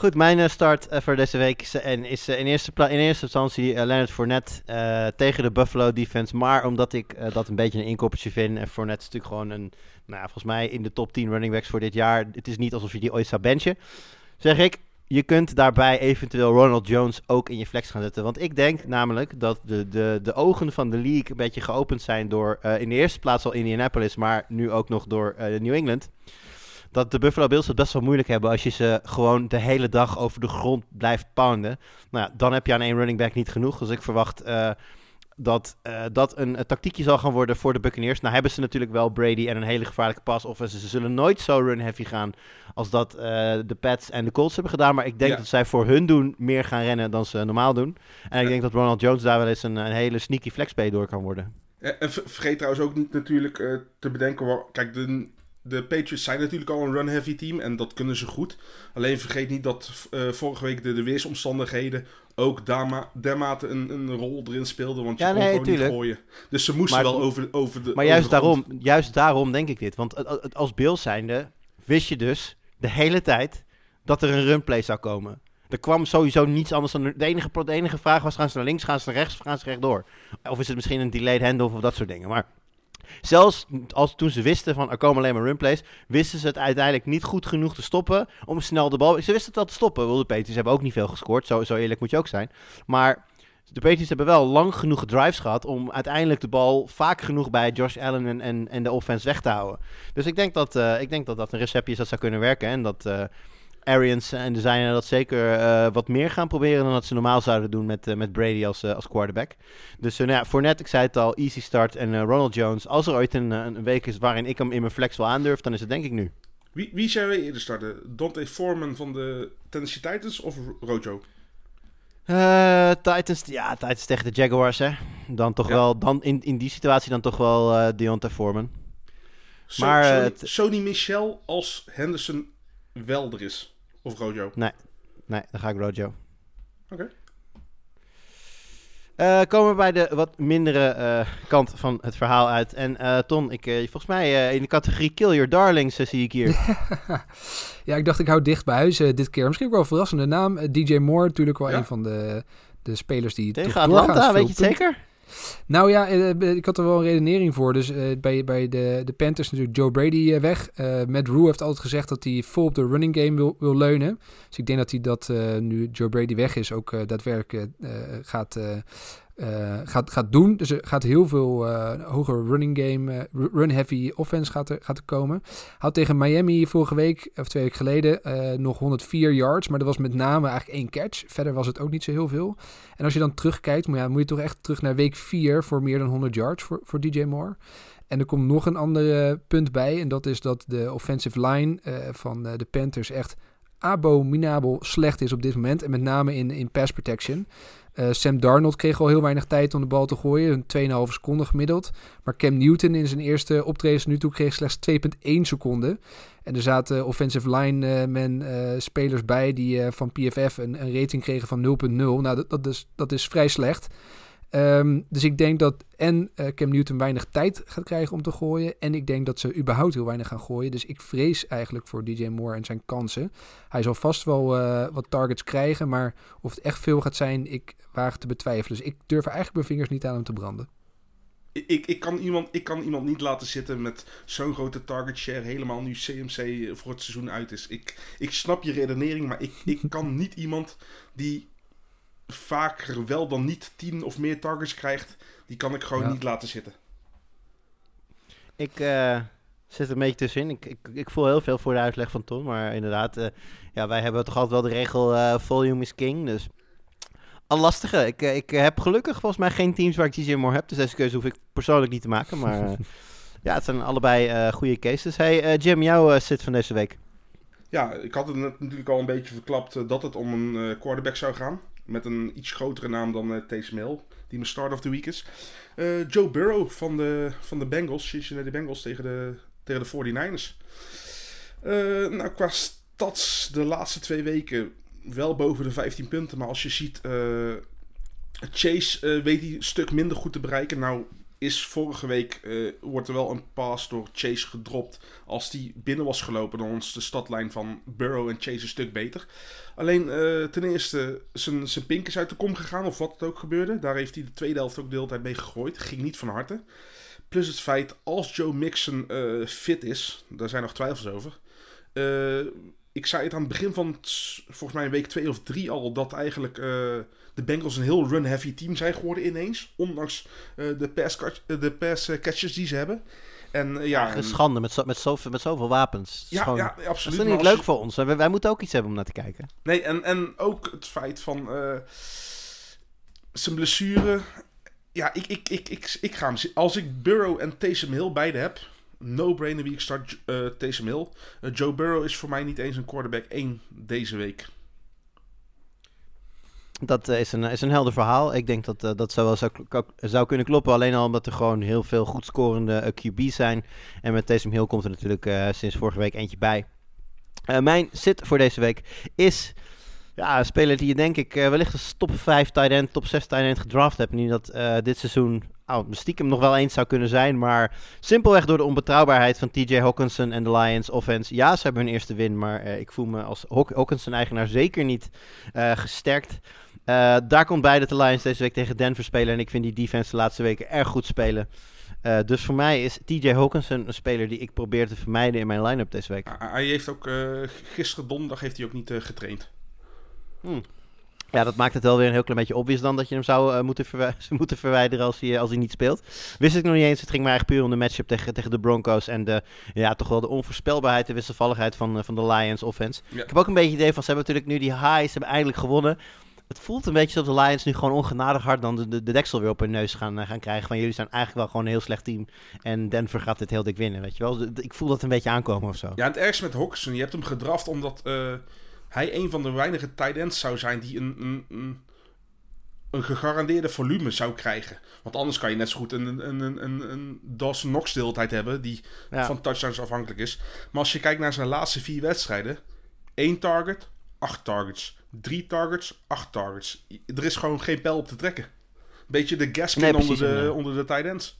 Goed, mijn eh, start eh, voor deze week is, en is eh, in, eerste in eerste instantie eh, Leonard Fournette eh, tegen de Buffalo defense. Maar omdat ik eh, dat een beetje een inkoppertje vind. En Fournette is natuurlijk gewoon een, nou, volgens mij in de top 10 running backs voor dit jaar. Het is niet alsof je die ooit zou benchen. Zeg ik, je kunt daarbij eventueel Ronald Jones ook in je flex gaan zetten. Want ik denk namelijk dat de, de, de ogen van de league een beetje geopend zijn door eh, in de eerste plaats al Indianapolis, maar nu ook nog door eh, New England. Dat de Buffalo Bills het best wel moeilijk hebben als je ze gewoon de hele dag over de grond blijft pounden. Nou ja, dan heb je aan één running back niet genoeg. Dus ik verwacht eh, dat eh, dat een, een tactiekje zal gaan worden voor de Buccaneers. Nou hebben ze natuurlijk wel Brady en een hele gevaarlijke pass offense. Ze zullen nooit zo run-heavy gaan als dat eh, de Pats en de Colts hebben gedaan. Maar ik denk Ja. dat zij voor hun doen meer gaan rennen dan ze normaal doen. En ik denk dat Ronald Jones daar wel eens een, een hele sneaky flexpay door kan worden. En ver- vergeet trouwens ook niet natuurlijk te bedenken. waar- Kijk, de, de Patriots zijn natuurlijk al een run-heavy team en dat kunnen ze goed. Alleen vergeet niet dat eh, vorige week de, de weersomstandigheden ook dermate een, een rol erin speelden. Want je Ja, kon nee, gewoon tuurlijk. niet gooien. Dus ze moesten Maar- wel over, over de Maar juist daarom, juist daarom denk ik dit. Want als Bills zijnde wist je dus de hele tijd dat er een runplay zou komen. Er kwam sowieso niets anders dan... De enige, de enige vraag was, gaan ze naar links, gaan ze naar rechts gaan ze rechtdoor? Of is het misschien een delayed handoff of dat soort dingen. Maar zelfs als, toen ze wisten van er komen alleen maar runplays... wisten ze het uiteindelijk niet goed genoeg te stoppen om snel de bal... Ze wisten het wel te stoppen. Wel, De Patriots hebben ook niet veel gescoord, zo, zo eerlijk moet je ook zijn. Maar de Patriots hebben wel lang genoeg drives gehad om uiteindelijk de bal vaak genoeg bij Josh Allen en, en, en de offense weg te houden. Dus ik denk dat, eh, ik denk dat dat een receptje is dat zou kunnen werken. En dat eh Arians en de zijnen dat zeker eh, wat meer gaan proberen dan dat ze normaal zouden doen met, eh, met Brady als, eh, als quarterback. Dus eh, nou ja, voor net, ik zei het al, easy start. En eh, Ronald Jones, als er ooit een, eh, een week is waarin ik hem in mijn flex wel aandurf, dan is het denk ik nu. Wie, wie zou je eerder starten? Dante Foreman van de Tennessee Titans of Ro- Rojo? Eh, Titans, ja, Titans tegen de Jaguars, hè. Dan toch Ja. wel, dan in, in die situatie dan toch wel eh Deontay Foreman. Maar, Sony, eh, Sony Michel als Henderson wel er is. Of Rojo. Nee, dan ga ik Rojo. Oké. Eh, komen we bij de wat mindere eh, kant van het verhaal uit. En eh, Ton, ik, eh, volgens mij eh, in de categorie Kill Your Darlings zie ik hier. Ja, ik dacht ik hou dicht bij huis dit keer. Misschien ook wel een verrassende naam. DJ Moore, natuurlijk wel Ja. een van de, de spelers die Tegen toch Atlanta, weet je het zeker? Nou ja, eh, ik had er wel een redenering voor. Dus eh, bij, bij de, de Panthers natuurlijk Joe Brady eh, weg. Eh Matt Rue heeft altijd gezegd dat hij vol op de running game wil, wil leunen. Dus ik denk dat hij dat eh, nu Joe Brady weg is ook eh, daadwerkelijk eh, gaat, eh, gaat, gaat doen. Dus er gaat heel veel eh hogere running game, eh, ru- run-heavy offense gaat er, gaat er komen. Had tegen Miami vorige week, of twee weken geleden, nog 104 yards. Maar dat was met name eigenlijk één catch. Verder was het ook niet zo heel veel. En als je dan terugkijkt, moet je toch echt terug naar week 4 voor meer dan 100 yards voor, voor DJ Moore. En er komt nog een ander punt bij. En dat is dat de offensive line van de Panthers echt abominabel slecht is op dit moment. En met name in, in pass protection. Eh, Sam Darnold kreeg al heel weinig tijd om de bal te gooien. Een 2,5 seconden gemiddeld. Maar Cam Newton in zijn eerste optredens nu toe kreeg slechts 2,1 seconden. En er zaten offensive line men eh, spelers bij die eh, van PFF een, een rating kregen van 0,0. Nou, dat, dat, is, dat is vrij slecht. Ehm, dus ik denk dat en eh, Cam Newton weinig tijd gaat krijgen om te gooien. En ik denk dat ze überhaupt heel weinig gaan gooien. Dus ik vrees eigenlijk voor DJ Moore en zijn kansen. Hij zal vast wel eh, wat targets krijgen. Maar of het echt veel gaat zijn, ik waag te betwijfelen. Dus ik durf eigenlijk mijn vingers niet aan hem te branden. Ik, ik, kan iemand, ik kan iemand niet laten zitten met zo'n grote target share. Helemaal nu CMC voor het seizoen uit is. Ik, ik snap je redenering, maar ik, ik kan niet iemand die vaker wel dan niet 10 of meer targets krijgt. Die kan ik gewoon Ja. niet laten zitten. Ik eh, zit er een beetje tussenin. Ik, ik, ik voel heel veel voor de uitleg van Tom. Maar inderdaad, eh, ja, wij hebben toch altijd wel de regel eh, volume is king. Dus een lastige. Ik, ik heb gelukkig volgens mij geen teams waar ik DJ Moore heb. Dus deze keuze hoef ik persoonlijk niet te maken. Maar ja, het zijn allebei goede cases. Hey Jim, jouw zit van deze week. Ja, ik had het natuurlijk al een beetje verklapt dat het om een quarterback zou gaan. Met een iets grotere naam dan uh, Taysom die mijn start of the week is. Eh, Joe Burrow van de, van de Bengals, Cincinnati Bengals tegen de, tegen de 49ers. Eh, nou, qua stats de laatste twee weken wel boven de 15 punten. Maar als je ziet, Chase weet hij een stuk minder goed te bereiken. Nou is vorige week, eh, wordt er wel een pass door Chase gedropt. Als die binnen was gelopen, dan was de stadlijn van Burrow en Chase een stuk beter. Alleen eh, ten eerste zijn, zijn pink is uit de kom gegaan, of wat het ook gebeurde. Daar heeft hij de tweede helft ook de hele tijd mee gegooid. Ging niet van harte. Plus het feit, als Joe Mixon eh, fit is, daar zijn nog twijfels over. Eh, ik zei het aan het begin van, volgens mij week 2 of 3 al, dat eigenlijk uh, de Bengals een heel run-heavy team zijn geworden ineens. Ondanks uh, de, pass catch, de pass catches die ze hebben. En, ja, een schande met, zo, met, zoveel, met zoveel wapens. Ja, gewoon, ja absoluut. Dat is niet leuk je... voor ons. Wij, wij, moeten ook iets hebben om naar te kijken. Nee, en, en ook het feit van zijn blessure. Ja, ik, ik, ik, ik, ik ga hem. Als ik Burrow en Taysom Hill beide heb, no-brainer wie ik start uh, Hill. Uh, Joe Burrow is voor mij niet eens een quarterback 1 deze week. Dat uh, is, een, is een helder verhaal. Ik denk dat dat zou wel zou, zou kunnen kloppen. Alleen al omdat er gewoon heel veel goed scorende QB's zijn. En met Taysom Hill komt er natuurlijk sinds vorige week eentje bij. Mijn sit voor deze week is ja, een speler die je denk ik wellicht als top 5 tight end, top 6 tight end gedraft hebt. Nu dat dit seizoen oh, stiekem nog wel eens zou kunnen zijn. Maar simpelweg door de onbetrouwbaarheid van TJ Hawkinson en de Lions offense. Ja, ze hebben hun eerste win, maar uh, ik voel me als Haw Hawkinson-eigenaar zeker niet uh, gesterkt. Uh, daar komt bij dat de Lions deze week tegen Denver spelen. En ik vind die defense de laatste weken erg goed spelen. Uh, dus voor mij is TJ Hawkinson een speler die ik probeer te vermijden in mijn line-up deze week. Hij heeft ook uh, gisteren donderdag heeft hij ook niet uh, getraind. Hmm. Ja, dat maakt het wel weer een heel klein beetje obvious dan dat je hem zou uh, moeten, verwi moeten verwijderen als hij, als hij niet speelt. Wist ik nog niet eens. Het ging maar eigenlijk puur om de matchup tegen, tegen de Broncos en de, ja, toch wel de onvoorspelbaarheid, de wisselvalligheid van, van de Lions offense. Ja. Ik heb ook een beetje het idee van, ze hebben natuurlijk nu die highs, ze hebben eindelijk gewonnen. Het voelt een beetje alsof de Lions nu gewoon ongenadig hard dan de, de, de deksel weer op hun neus gaan, uh, gaan krijgen. Van jullie zijn eigenlijk wel gewoon een heel slecht team. En Denver gaat dit heel dik winnen, weet je wel. Ik voel dat een beetje aankomen of zo. Ja, het ergste met Hawkinson, je hebt hem gedraft omdat hij een van de weinige tight ends zou zijn die een, een, een, een gegarandeerde volume zou krijgen. Want anders kan je net zo goed een, een, een, een, een Dawson Knox deeltijd hebben... die Ja. van touchdowns afhankelijk is. Maar als je kijkt naar zijn laatste vier wedstrijden... één target, acht targets. Drie targets, acht targets. Er is gewoon geen pijl op te trekken. Beetje de Gaskin Nee, onder, de, onder de tight ends.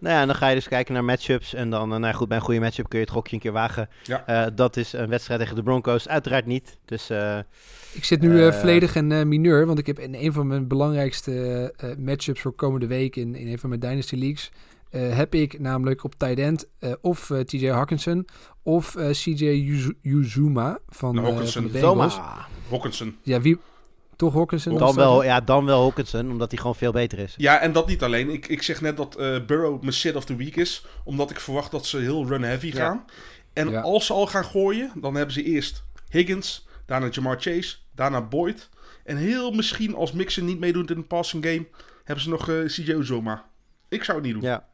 Nou ja, en dan ga je dus kijken naar matchups. En dan, eh, nou ja, goed, bij een goede matchup kun je het gokje een keer wagen. Ja. Eh, dat is een wedstrijd tegen de Broncos. Uiteraard niet. Dus eh, Ik zit nu eh, Eh, volledig in eh, mineur, want ik heb in een van mijn belangrijkste eh, matchups voor komende week in, in een van mijn Dynasty Leagues, eh, heb ik namelijk op tight end eh, of eh, TJ Hawkinson of eh, CJ Uzu- Uzuma van, Nou, van de Bengals. Zoma. Hawkinson. Ja, wie? Toch Hawkinson? Dan wel, ja, dan wel Hawkinson, omdat hij gewoon veel beter is. Ja, en dat niet alleen. Ik, ik zeg net dat eh, Burrow mijn sit of the week is. Omdat ik verwacht dat ze heel run-heavy gaan. En Ja. als ze al gaan gooien, dan hebben ze eerst Higgins, daarna Jamar Chase, daarna Boyd. En heel misschien als Mixon niet meedoet in de passing game, hebben ze nog eh CJ Uzoma. Ik zou het niet doen. Ja.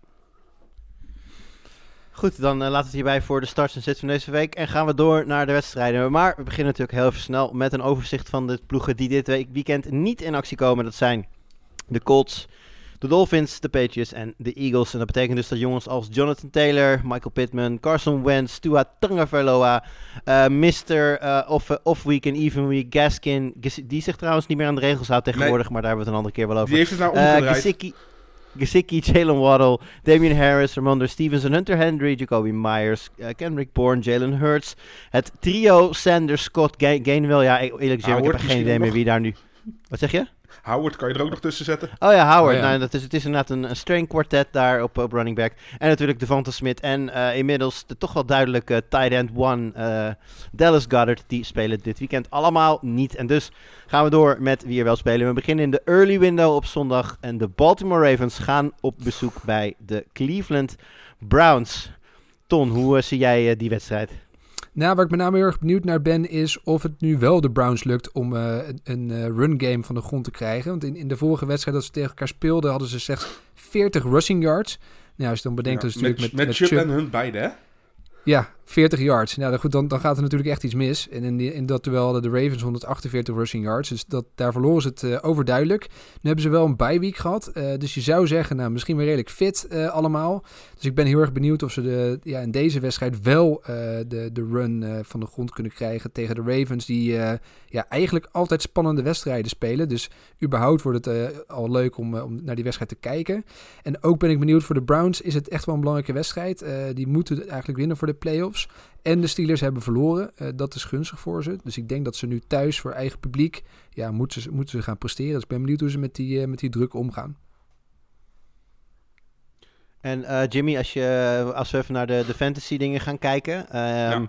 Goed, dan eh, laten we het hierbij voor de starts en sits van deze week. En gaan we door naar de wedstrijden. Maar we beginnen natuurlijk heel even snel met een overzicht van de ploegen die dit week, weekend niet in actie komen. Dat zijn de Colts, de Dolphins, de Patriots en de Eagles. En dat betekent dus dat jongens als Jonathan Taylor, Michael Pittman, Carson Wentz, Tua Tagovailoa, eh Mr. eh, off, off Week en Even Week, Gaskin, die zich trouwens niet meer aan de regels houdt tegenwoordig, maar daar hebben we het een andere keer wel over. Die heeft het nou omgedraaid. Gesicki, Gesicki, Jalen Waddle, Damian Harris, Ramondre Stevenson, Hunter Henry, Jacoby Myers, eh, Kendrick Bourne, Jalen Hurts. Het trio Sanders, Scott, Ga- Gainwell. Ja, eerlijk gezegd, ik heb geen idee meer wie daar nu... Wat zeg je? Howard kan je er ook nog tussen zetten. Oh ja, Howard. Oh ja. Nou, dat is, het is inderdaad een, een string quartet daar op, op running back. En natuurlijk Devonta Smith. En eh, inmiddels de toch wel duidelijke tight end one, eh, Dallas Goddard. Die spelen dit weekend allemaal niet. En dus gaan we door met wie er wel spelen. We beginnen in de early window op zondag. En de Baltimore Ravens gaan op bezoek bij de Cleveland Browns. Ton, hoe eh, zie jij die wedstrijd? Nou, waar ik met name heel erg benieuwd naar ben, is of het nu wel de Browns lukt om eh, een, eh, run game van de grond te krijgen. Want in, in de vorige wedstrijd dat ze tegen elkaar speelden, hadden ze slechts 40 rushing yards. Nou, als je dan bedenkt Ja, dat ze natuurlijk met, met, met Chubb- en hun beide, hè? Ja, 40 yards. Nou, goed, dan, dan gaat er natuurlijk echt iets mis. En in, in dat duel hadden de Ravens 148 rushing yards. Dus dat, daar verloren ze het eh, overduidelijk. Nu hebben ze wel een bye week gehad. eh, dus je zou zeggen, nou, misschien weer redelijk fit eh, allemaal. Dus ik ben heel erg benieuwd of ze de, ja, in deze wedstrijd wel de, de run van de grond kunnen krijgen tegen de Ravens. Die ja, eigenlijk altijd spannende wedstrijden spelen. Dus überhaupt wordt het al leuk om, om naar die wedstrijd te kijken. En ook ben ik benieuwd voor de Browns. Is het echt wel een belangrijke wedstrijd? Die moeten eigenlijk winnen voor de playoffs. En de Steelers hebben verloren. Eh, dat is gunstig voor ze. Dus ik denk dat ze nu thuis voor eigen publiek. Ja, moeten ze, moeten ze gaan presteren. Dus ik ben benieuwd hoe ze met die, eh, met die druk omgaan. En eh, Jimmy, als, je, als we even naar de, de fantasy dingen gaan kijken. ehm, eh,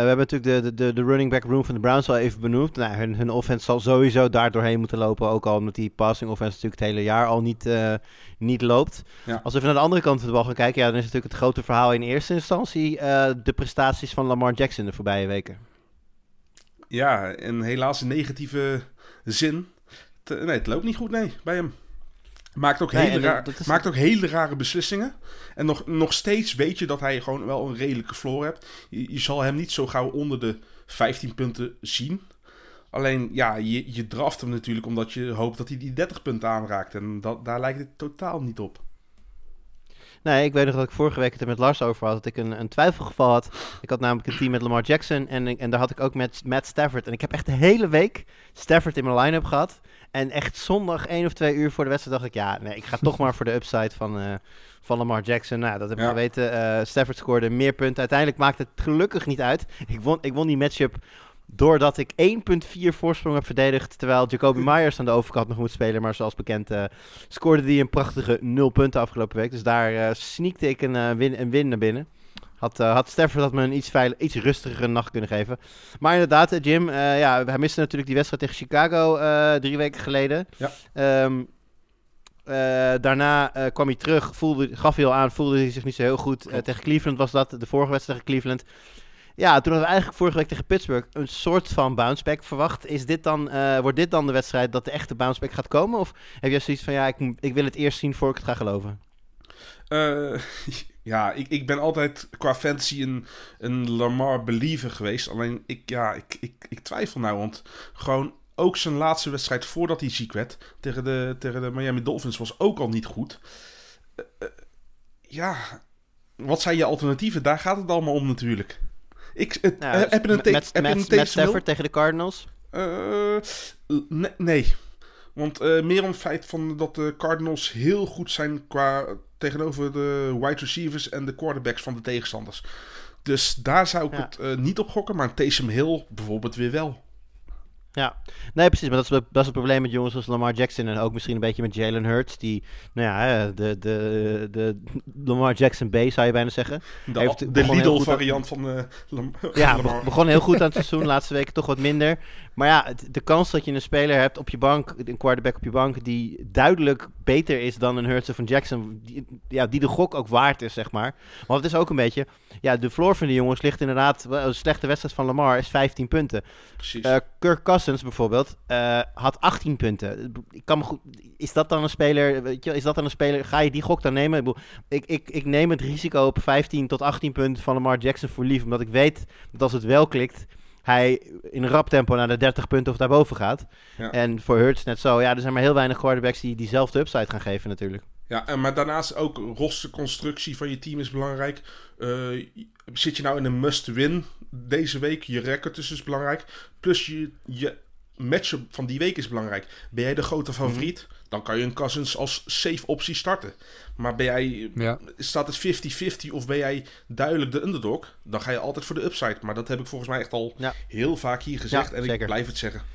we hebben natuurlijk de, de, de, running back room van de Browns al even benoemd. Nou, hun, hun offense zal sowieso daar doorheen moeten lopen. Ook al omdat die passing offense natuurlijk het hele jaar al niet, eh, niet loopt. Ja. Als we even naar de andere kant van de bal gaan kijken. Ja, dan is natuurlijk het grote verhaal in eerste instantie eh, de prestaties van Lamar Jackson de voorbije weken. Ja, en helaas in negatieve zin. Nee, het loopt niet goed, nee, bij hem. Maakt ook, Nee, hele, raar- is- maakt ook hele rare beslissingen. En nog, nog steeds weet je dat hij gewoon wel een redelijke floor hebt. Je, je zal hem niet zo gauw onder de 15 punten zien. Alleen, ja, je, je draft hem natuurlijk omdat je hoopt dat hij die 30 punten aanraakt. En dat, daar lijkt het totaal niet op. Nee, ik weet nog dat ik vorige week het er met Lars over had. Dat ik een, een twijfelgeval had. Ik had namelijk een team met Lamar Jackson. En, en daar had ik ook met Matt Stafford. En ik heb echt de hele week Stafford in mijn line-up gehad. En echt zondag één of twee uur voor de wedstrijd dacht ik... Ja, nee, ik ga toch maar voor de upside van, eh, van Lamar Jackson. Nou, dat heb ik Ja. geweten. Eh, Stafford scoorde meer punten. Uiteindelijk maakte het gelukkig niet uit. Ik won, ik won die matchup doordat ik 1.4 voorsprong heb verdedigd. Terwijl Jacoby Myers aan de overkant nog moet spelen. Maar zoals bekend eh, scoorde hij een prachtige 0 punten afgelopen week. Dus daar sneakte ik een, win, een win naar binnen. Had, eh, had Stafford had me een iets, iets rustigere nacht kunnen geven. Maar inderdaad, eh, Jim, eh, ja, hij miste natuurlijk die wedstrijd tegen Chicago drie weken geleden. Ja. Ehm, eh, daarna kwam hij terug, voelde, gaf hij al aan, voelde hij zich niet zo heel goed. Tegen Cleveland was dat, de vorige wedstrijd tegen Cleveland. Ja, toen hadden we eigenlijk vorige week tegen Pittsburgh een soort van bounceback verwacht. Is dit dan, wordt dit dan de wedstrijd dat de echte bounceback gaat komen? Of heb jij zoiets van, ja, ik, ik wil het eerst zien voor ik het ga geloven? Ja, ik, ik ben altijd qua fantasy een, een Lamar believer geweest. Alleen ik, ja, ik, ik, ik twijfel nou, want gewoon ook zijn laatste wedstrijd voordat hij ziek werd tegen de, tegen de Miami Dolphins was ook al niet goed. Eh, eh, ja, wat zijn je alternatieven? Daar gaat het allemaal om natuurlijk. Ik, het, Nou, eh, dus heb je een, te- heb een tegen de Cardinals? Nee, nee. Want eh, meer om het feit van dat de Cardinals heel goed zijn qua tegenover de wide receivers en de quarterbacks van de tegenstanders. Dus daar zou ik Ja. het eh, niet op gokken, maar Taysom Hill bijvoorbeeld weer wel. Ja, nee, precies. Maar dat is, dat is het probleem met jongens als Lamar Jackson en ook misschien een beetje met Jalen Hurts. Die, nou ja, de, de, de Lamar Jackson B zou je bijna zeggen. De, Heeft- de begon heel Lidl goed aan- variant van Lam- Ja, Lamar. begon heel goed aan het seizoen. Laatste weken toch wat minder. Maar ja, de kans dat je een speler hebt op je bank, een quarterback op je bank, die duidelijk beter is dan een Hurts of een Jackson. Die, ja, die de gok ook waard is, zeg maar. Want het is ook een beetje, ja, de floor van de jongens ligt inderdaad, een slechte wedstrijd van Lamar is 15 punten. Precies. Eh, Kirk Cousins bijvoorbeeld eh, had 18 punten. Ik kan me goed, is dat dan een speler? Weet je, is dat dan een speler? Ga je die gok dan nemen? Ik, ik, ik, neem het risico op 15 tot 18 punten van Lamar Jackson voor lief, omdat ik weet dat als het wel klikt, hij in rap tempo naar de 30 punten of daarboven gaat. Ja. En voor Hurts net zo. Ja, er zijn maar heel weinig quarterbacks die diezelfde upside gaan geven natuurlijk. Ja, en maar daarnaast ook rosterconstructie van je team is belangrijk. Eh, zit je nou in een must-win deze week? Je record dus is belangrijk. Plus je, je matchup van die week is belangrijk. Ben jij de grote favoriet? Dan kan je een Cousins als safe optie starten. Maar ben jij, Ja. staat het 50-50 of ben jij duidelijk de underdog? Dan ga je altijd voor de upside. Maar dat heb ik volgens mij echt al Ja. heel vaak hier gezegd. Ja, en zeker. ik blijf het zeggen.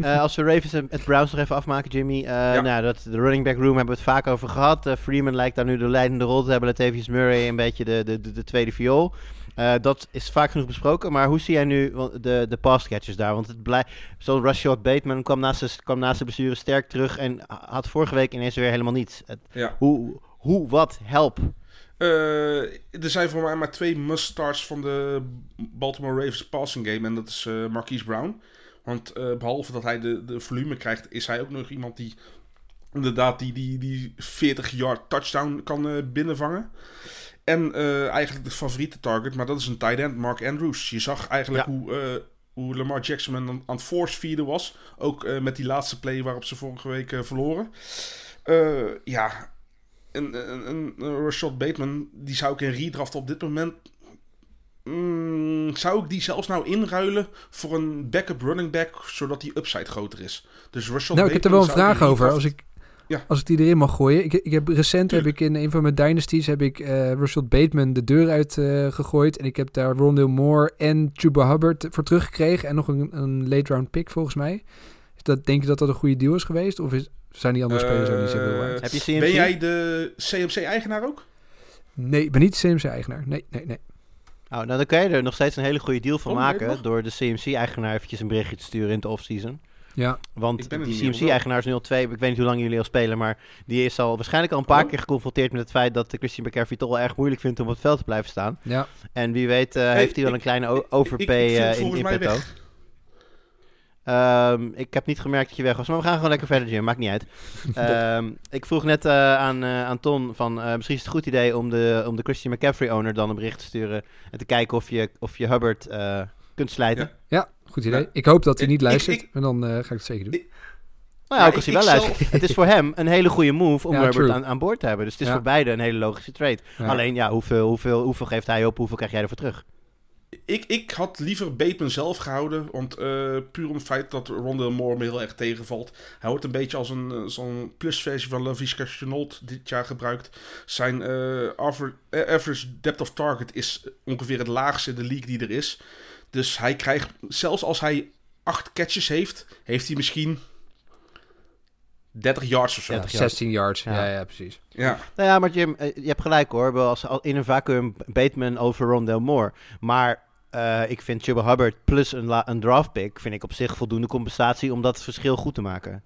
Eh, als we Ravens en het Browns nog even afmaken, Jimmy. eh, nou, dat, de running back room hebben we het vaak over gehad. Eh, Freeman lijkt daar nu de leidende rol te hebben. Latavius Murray een beetje de, de, de, de tweede viool. Eh, dat is vaak genoeg besproken. Maar hoe zie jij nu de, de pass catchers daar? Want het blijft. Zo'n Rashad Bateman kwam naast, de, kwam naast de blessure sterk terug. En had vorige week ineens weer helemaal niets. Het- Ja. hoe, hoe, wat, help. Eh, er zijn voor mij maar twee must-starts van de Baltimore Ravens passing game. En dat is eh Marquise Brown. Want eh, behalve dat hij de, de volume krijgt, is hij ook nog iemand die inderdaad die, die, die 40-yard touchdown kan binnenvangen. En eh, eigenlijk de favoriete target, maar dat is een tight end, Mark Andrews. Je zag eigenlijk Ja. hoe, eh, hoe Lamar Jackson aan, aan het force feeden was. Ook eh, met die laatste play waarop ze vorige week verloren. Ja, een, een, Rashad Bateman, die zou ik in redraft op dit moment... Mm, zou ik die zelfs nou inruilen voor een backup running back, zodat die upside groter is? Dus Rashad Nou, ik heb er wel een vraag over. Als ik, Ja. als ik die erin mag gooien. Ik, ik heb recent heb ik in een van mijn dynasties heb ik eh Russell Bateman de deur uit eh, gegooid. En ik heb daar Rondale Moore en Chuba Hubbard voor teruggekregen. En nog een, een late round pick volgens mij. Is dat, denk je dat dat een goede deal is geweest? Of is, zijn die andere spelers ook niet zoveel Eh, waard? Heb je CMC? Ben jij de CMC-eigenaar ook? Nee, ik ben niet CMC-eigenaar. Nee, nee, nee. Oh, nou, dan kan je er nog steeds een hele goede deal van Oh, maken. Door de CMC-eigenaar eventjes een berichtje te sturen in de offseason. Ja, Want Ik ben die niet meer CMC-eigenaar is nu al twee. Ik weet niet hoe lang jullie al spelen, maar die is al waarschijnlijk al een paar Oh. keer geconfronteerd met het feit dat Christian McCaffrey toch wel erg moeilijk vindt om op het veld te blijven staan. ja. En wie weet eh, heeft hij wel ik- een kleine overpay eh, in, in mij petto. weg. Ehm, ik heb niet gemerkt dat je weg was, maar we gaan gewoon lekker verder, Jim. Maakt niet uit. Ehm, ik vroeg net eh, aan, eh, aan Ton van eh, misschien is het een goed idee om de, om de Christian McCaffrey-owner dan een bericht te sturen en te kijken of je, of je Hubbard eh, kunt slijten. Ja. ja, goed idee. Ja. Ik hoop dat hij niet luistert. ik- en dan eh, ga ik het zeker doen. Nou ja, ook als hij wel luistert. Het is voor hem een hele goede move om Ja, Herbert aan, aan boord te hebben. Dus het is Ja. voor beide een hele logische trade. Ja. Alleen ja, hoeveel, hoeveel, hoeveel geeft hij op, hoeveel krijg jij ervoor terug? Ik, ik had liever Bateman zelf gehouden. Want eh, puur om het feit dat Rondell Moore me heel erg tegenvalt. Hij wordt een beetje als een eh, zo'n plusversie van Lavisca Chenault dit jaar gebruikt. Zijn aver- average depth of target is ongeveer het laagste in de league die er is. Dus hij krijgt, zelfs als hij acht catches heeft, heeft hij misschien 30 yards of zo. 30 yards. 16 yards. Ja. Ja, ja, precies. Ja. Nou ja, maar Jim, eh, je hebt gelijk hoor. Wel Als, al- in een vacuüm Bateman over Rondell Moore. Maar eh, ik vind Chuba Hubbard plus een, la- een draft pick... vind ik op zich voldoende compensatie om dat verschil goed te maken.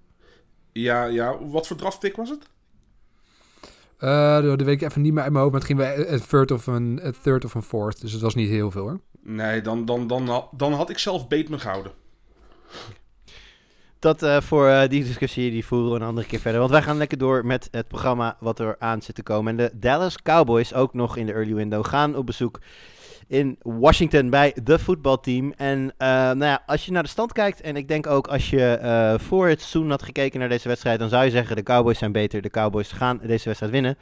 Ja, ja, wat voor draftpick was het? Eh dat weet ik even niet meer uit mijn hoofd. Maar het ging bij een third of een, een third of een fourth. Dus het was niet heel veel hoor. Nee, dan, dan, dan, dan had ik zelf Bateman gehouden. Dat eh, voor eh, die discussie die voeren we een andere keer verder. Want wij gaan lekker door met het programma wat er aan zit te komen. En de Dallas Cowboys, ook nog in de early window, gaan op bezoek in Washington bij de voetbalteam. En eh, nou ja, als je naar de stand kijkt, en ik denk ook als je voor het seizoen had gekeken naar deze wedstrijd, dan zou je zeggen de Cowboys zijn beter, de Cowboys gaan deze wedstrijd winnen.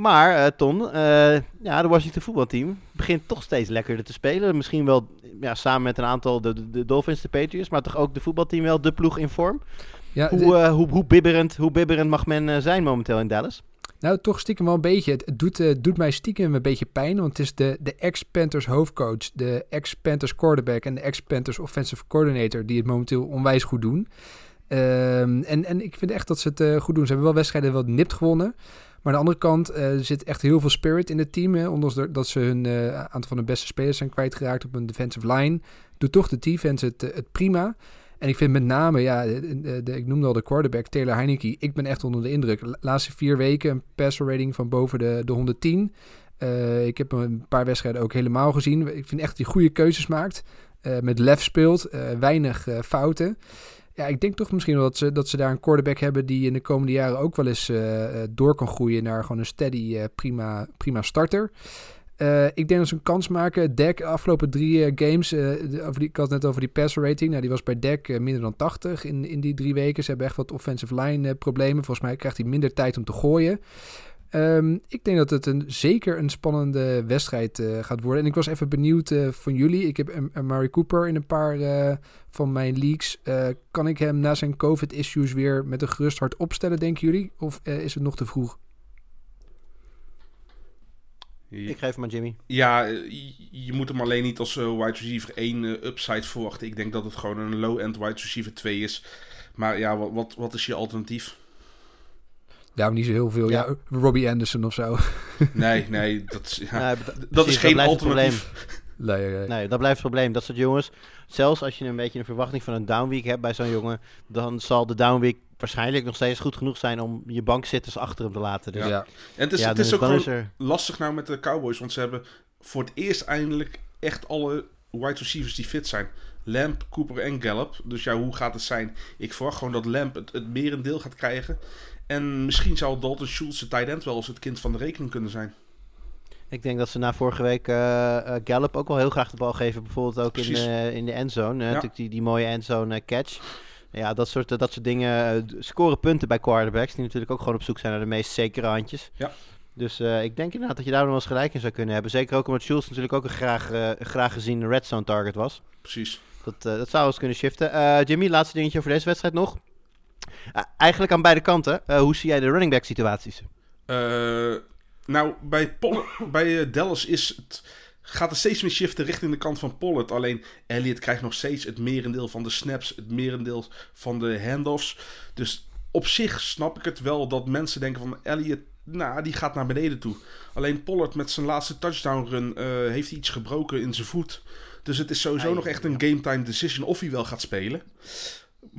Maar eh, Ton, eh, ja, de Washington voetbalteam begint toch steeds lekkerder te spelen. Misschien wel ja, samen met een aantal de, de, Dolphins, de Patriots, maar toch ook de voetbalteam wel de ploeg in vorm. Ja, Hoe, de- eh, hoe, hoe, bibberend, hoe bibberend mag men zijn momenteel in Dallas? Nou, toch stiekem wel een beetje. Het doet, doet mij stiekem een beetje pijn. Want het is de, de ex-Panthers hoofdcoach, de ex-Panthers quarterback en de ex-Panthers offensive coordinator die het momenteel onwijs goed doen. Ehm, en, en ik vind echt dat ze het goed doen. Ze hebben wel wedstrijden wel nipt gewonnen. Maar aan de andere kant er zit echt heel veel spirit in het team. Hè, ondanks dat- ze hun eh, aantal van de beste spelers zijn kwijtgeraakt op een defensive line. Doet toch de defense het, eh, het prima. En ik vind met name, ja, ik noemde al de quarterback Taylor Heineke. Ik ben echt onder de indruk. De laatste vier weken een passer rating van boven de, de 110. Eh, ik heb een paar wedstrijden ook helemaal gezien. Ik vind echt dat hij goede keuzes maakt. Met lef speelt, weinig fouten. Ja, ik denk toch misschien wel dat ze, dat ze daar een quarterback hebben die in de komende jaren ook wel eens eh, eh, door kan groeien naar gewoon een steady, eh, prima, prima starter. Ik denk dat ze een kans maken. Dak, de afgelopen drie games, over die, ik had het net over die passer rating. Nou, die was bij eh, minder dan 80 in, in die drie weken. Ze hebben echt wat offensive line problemen. Volgens mij krijgt hij minder tijd om te gooien. Ehm, ik denk dat het een, zeker een spannende wedstrijd eh, gaat worden. En ik was even benieuwd eh, van jullie. Ik heb Amari Cooper in een paar eh, van mijn leagues. Eh, kan ik hem na zijn COVID-issues weer met een gerust hart opstellen, denken jullie? Of eh, is het nog te vroeg? Ik geef hem aan Jimmy. Ja, je- moet hem alleen niet als wide receiver 1 eh, upside verwachten. Ik denk dat het gewoon een low-end wide receiver 2 is. Maar ja, wat, wat, wat is je alternatief? Ja, niet zo heel veel. Ja, Ja. Robbie Anderson of zo. Nee, nee, dat, is- ja, Nee, dat precies, is geen het alternatief. nee, nee, nee. Nee, dat blijft het probleem. Dat soort jongens, zelfs als je een beetje een verwachting van een downweek hebt bij zo'n jongen, dan zal de downweek waarschijnlijk nog steeds goed genoeg zijn om je bankzitters achter hem te laten. Dus, Ja. ja, En het is, ja, het is ook is er... lastig nou met de Cowboys. Want ze hebben voor het eerst eindelijk echt alle wide receivers die fit zijn. Lamp, Cooper en Gallup. Dus ja, hoe gaat het zijn? Ik verwacht gewoon dat Lamp het, het merendeel gaat krijgen. En misschien zou Dalton Schultz, de tight end, wel eens het kind van de rekening kunnen zijn. Ik denk dat ze na vorige week eh, Gallup ook wel heel graag de bal geven. Bijvoorbeeld ook in, eh, in de endzone. Ja. natuurlijk die, die mooie endzone catch. Ja, dat soort, dat soort dingen scoren punten bij quarterbacks. Die natuurlijk ook gewoon op zoek zijn naar de meest zekere handjes. Ja. Dus ik denk inderdaad dat je daar nog wel eens gelijk in zou kunnen hebben. Zeker ook omdat Schultz natuurlijk ook een graag, graag gezien red zone target was. Precies. Dat, dat zou eens kunnen shiften. Jimmy, laatste dingetje over deze wedstrijd nog. Eh, eigenlijk aan beide kanten. Eh, hoe zie jij de running back situaties? Eh, nou, bij, bij Dallas is het, gaat het steeds meer shiften richting de kant van Pollard. Alleen Elliott krijgt nog steeds het merendeel van de snaps, het merendeel van de handoffs. Dus op zich snap ik het wel dat mensen denken van Elliott, nou, die gaat naar beneden toe. Alleen Pollard met zijn laatste touchdown run heeft hij iets gebroken in zijn voet. Dus het is sowieso nog echt een game time decision of hij wel gaat spelen.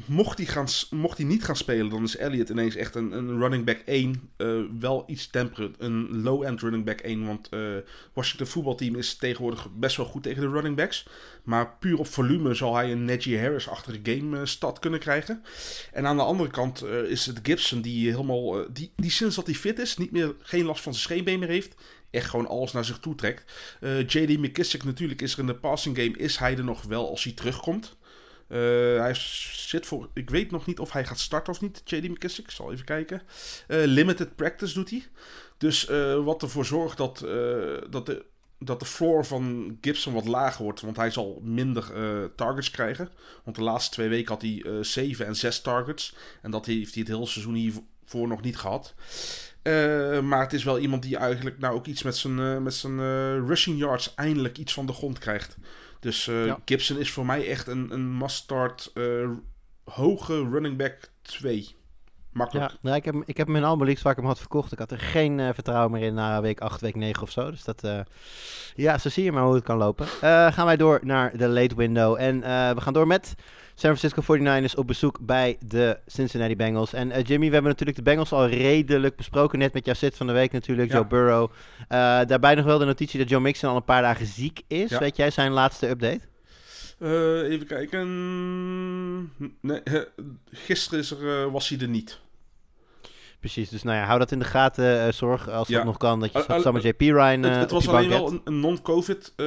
Mocht hij, gaan, mocht hij niet gaan spelen, dan is Elliott ineens echt een, een running back 1. eh, wel iets temperen. Een low-end running back 1. Want eh Washington voetbalteam is tegenwoordig best wel goed tegen de running backs. Maar puur op volume zal hij een Najee Harris-achtige game eh, stad kunnen krijgen. En aan de andere kant is het Gibson die helemaal... die, die sinds dat hij fit is, niet meer, geen last van zijn scheenbeen meer heeft. Echt gewoon alles naar zich toe trekt. JD McKissick natuurlijk is er in de passing game. Is hij er nog wel als hij terugkomt. Eh, hij zit voor. Ik weet nog niet of hij gaat starten of niet. JD McKissick, ik zal even kijken. Eh, limited practice doet hij. Dus eh, wat ervoor zorgt dat, dat, de, dat de floor van Gibson wat lager wordt. Want hij zal minder targets krijgen. Want de laatste twee weken had hij eh 7 en 6 targets. En dat heeft hij het hele seizoen hiervoor nog niet gehad. Eh, maar het is wel iemand die eigenlijk nou ook iets met zijn, met zijn rushing yards eindelijk iets van de grond krijgt. Dus Ja. Gibson is voor mij echt een, een must-start eh, hoge running back 2. Makkelijk. Ja, nou, ik, heb, ik heb hem in allemaal leagues waar ik hem had verkocht. Ik had er geen eh, vertrouwen meer in na week 8, week 9 of zo. Dus dat, ja, zo zie je maar hoe het kan lopen. Gaan wij door naar de late window. En we gaan door met San Francisco 49ers op bezoek bij de Cincinnati Bengals. En eh, Jimmy, we hebben natuurlijk de Bengals al redelijk besproken. Net met jouw zit van de week natuurlijk, Ja. Joe Burrow. Eh, daarbij nog wel de notitie dat Joe Mixon al een paar dagen ziek is. Ja. Weet jij zijn laatste update? Eh, even kijken. Nee, gisteren is er, was hij er niet. Precies, dus nou ja, hou dat in de gaten. eh, zorg als Ja. dat nog kan dat je samen JP Ryan het, eh, het op was je alleen bank wel hebt. een, een non-COVID eh,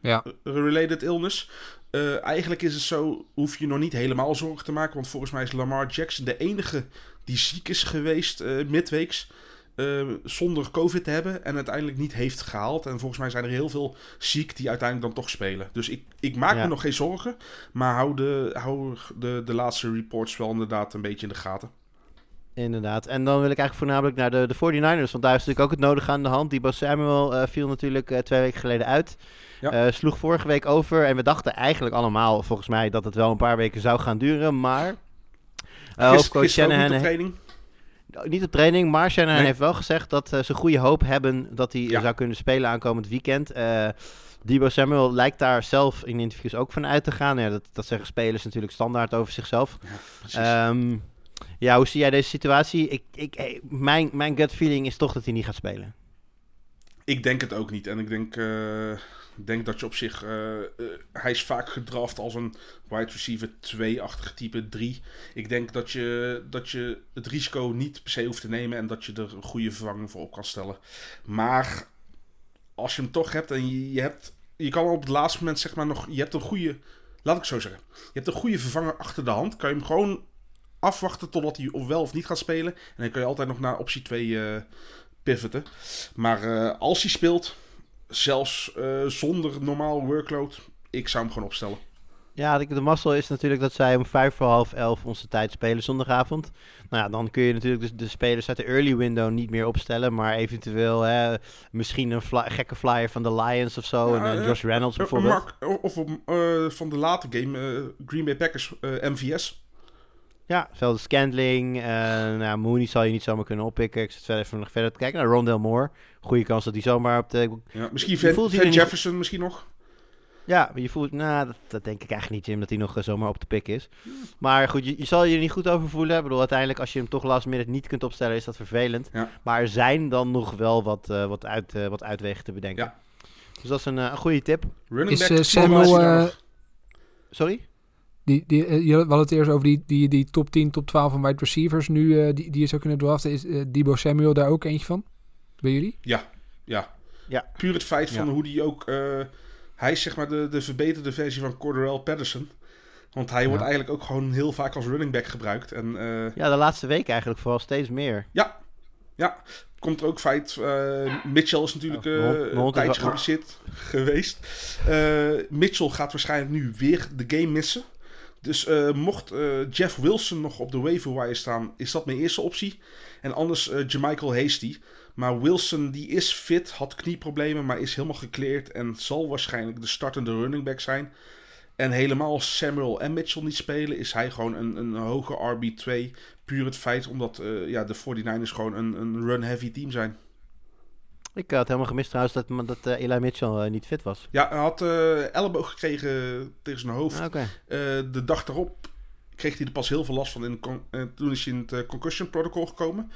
Ja. related illness. Eh, eigenlijk is het zo, hoef je nog niet helemaal zorgen te maken. Want volgens mij is Lamar Jackson de enige die ziek is geweest eh, midweeks. eh, zonder COVID te hebben en uiteindelijk niet heeft gehaald. En volgens mij zijn er heel veel ziek die uiteindelijk dan toch spelen. Dus ik, ik maak Ja. me nog geen zorgen. Maar hou, de, hou de, de laatste reports wel inderdaad een beetje in de gaten. Inderdaad. En dan wil ik eigenlijk voornamelijk naar de, de 49ers. Want daar is natuurlijk ook het nodige aan de hand. Debo Samuel eh, viel natuurlijk eh, twee weken geleden uit. Ja. Eh, sloeg vorige week over. En we dachten eigenlijk allemaal, volgens mij, dat het wel een paar weken zou gaan duren. Maar... Gis- hoofdcoach ook niet Shanahan op training. Niet op training, maar Shanahan Nee. heeft wel gezegd dat ze goede hoop hebben dat hij Ja. zou kunnen spelen aankomend weekend. Debo Samuel lijkt daar zelf in interviews ook van uit te gaan. Ja, dat, dat zeggen spelers natuurlijk standaard over zichzelf. Ja, precies. Ehm, ja, hoe zie jij deze situatie? Ik, ik, eh, mijn, mijn gut feeling is toch dat hij niet gaat spelen. Ik denk het ook niet. En ik denk, eh, denk dat je op zich... eh, hij is vaak gedraft als een wide receiver 2-achtig type 3. Ik denk dat je, dat je het risico niet per se hoeft te nemen... en dat je er een goede vervanging voor op kan stellen. Maar als je hem toch hebt en je, je hebt... Je kan op het laatste moment zeg maar nog... Je hebt een goede... Laat ik zo zeggen. Je hebt een goede vervanger achter de hand. Kan je hem gewoon afwachten totdat hij of wel of niet gaat spelen. En dan kan je altijd nog naar optie 2 eh pivoten. Maar eh, als hij speelt, zelfs eh, zonder normaal workload, ik zou hem gewoon opstellen. Ja, de, mazzel is natuurlijk dat zij om vijf voor half elf onze tijd spelen zondagavond. Nou ja, dan kun je natuurlijk de, de spelers uit de early window niet meer opstellen. Maar eventueel hè, misschien een fly- gekke flyer van de Lions of zo. Ja, en Josh Reynolds bijvoorbeeld. Mark, of van de late game, Green Bay Packers, MVS. Ja, zelfs Scandling. eh nou, Mooney zal je niet zomaar kunnen oppikken. Ik zit verder even nog verder te kijken. Nou, Rondell Moore. Goede kans dat hij zomaar op de... Ja, misschien Je Van, voelt Van niet- Jefferson misschien nog. Ja, je voelt... Nou, dat, dat denk ik eigenlijk niet, Jim, dat hij nog eh, zomaar op de pik is. Maar goed, je, je zal je er niet goed over voelen. Ik bedoel, uiteindelijk als je hem toch last minute niet kunt opstellen, is dat vervelend. Ja. Maar er zijn dan nog wel wat, eh, wat, uit, wat uitwegen te bedenken. Ja. Dus dat is een, een goede tip. Running Is, back, eh, Samuel. Sorry? Die, die, eh, je had het eerst over die, die, die top 10, top 12 van wide receivers nu eh, die, die je zou kunnen draften. Is eh, Debo Samuel daar ook eentje van? Bij jullie? Ja, ja. Ja. Puur het feit van Ja. hoe die ook... eh, hij is zeg maar de, de verbeterde versie van Cordarrelle Patterson. Want hij wordt eigenlijk ook gewoon heel vaak als running back gebruikt. En eh, Ja, de laatste week eigenlijk vooral steeds meer. Ja, ja. Komt er ook feit. eh, Mitchell is natuurlijk een tijdje geblesseerd geweest. Eh, Mitchell gaat waarschijnlijk nu weer de game missen. Dus eh, mocht eh, Jeff Wilson nog op de waiver wire staan, is dat mijn eerste optie. En anders eh Jamichael Hasty. Maar Wilson die is fit, had knieproblemen, maar is helemaal gekleerd. En zal waarschijnlijk de startende running back zijn. En helemaal Samuel en Mitchell niet spelen, is hij gewoon een, een hoge RB2. Puur het feit omdat ja, de 49ers gewoon een, een run-heavy team zijn. Ik had helemaal gemist trouwens dat, dat eh, Eli Mitchell eh, niet fit was. Ja, hij had eh, elleboog gekregen tegen zijn hoofd. Ah. Eh, de dag daarop kreeg hij er pas heel veel last van. In de eh, toen is hij in het eh, concussion protocol gekomen.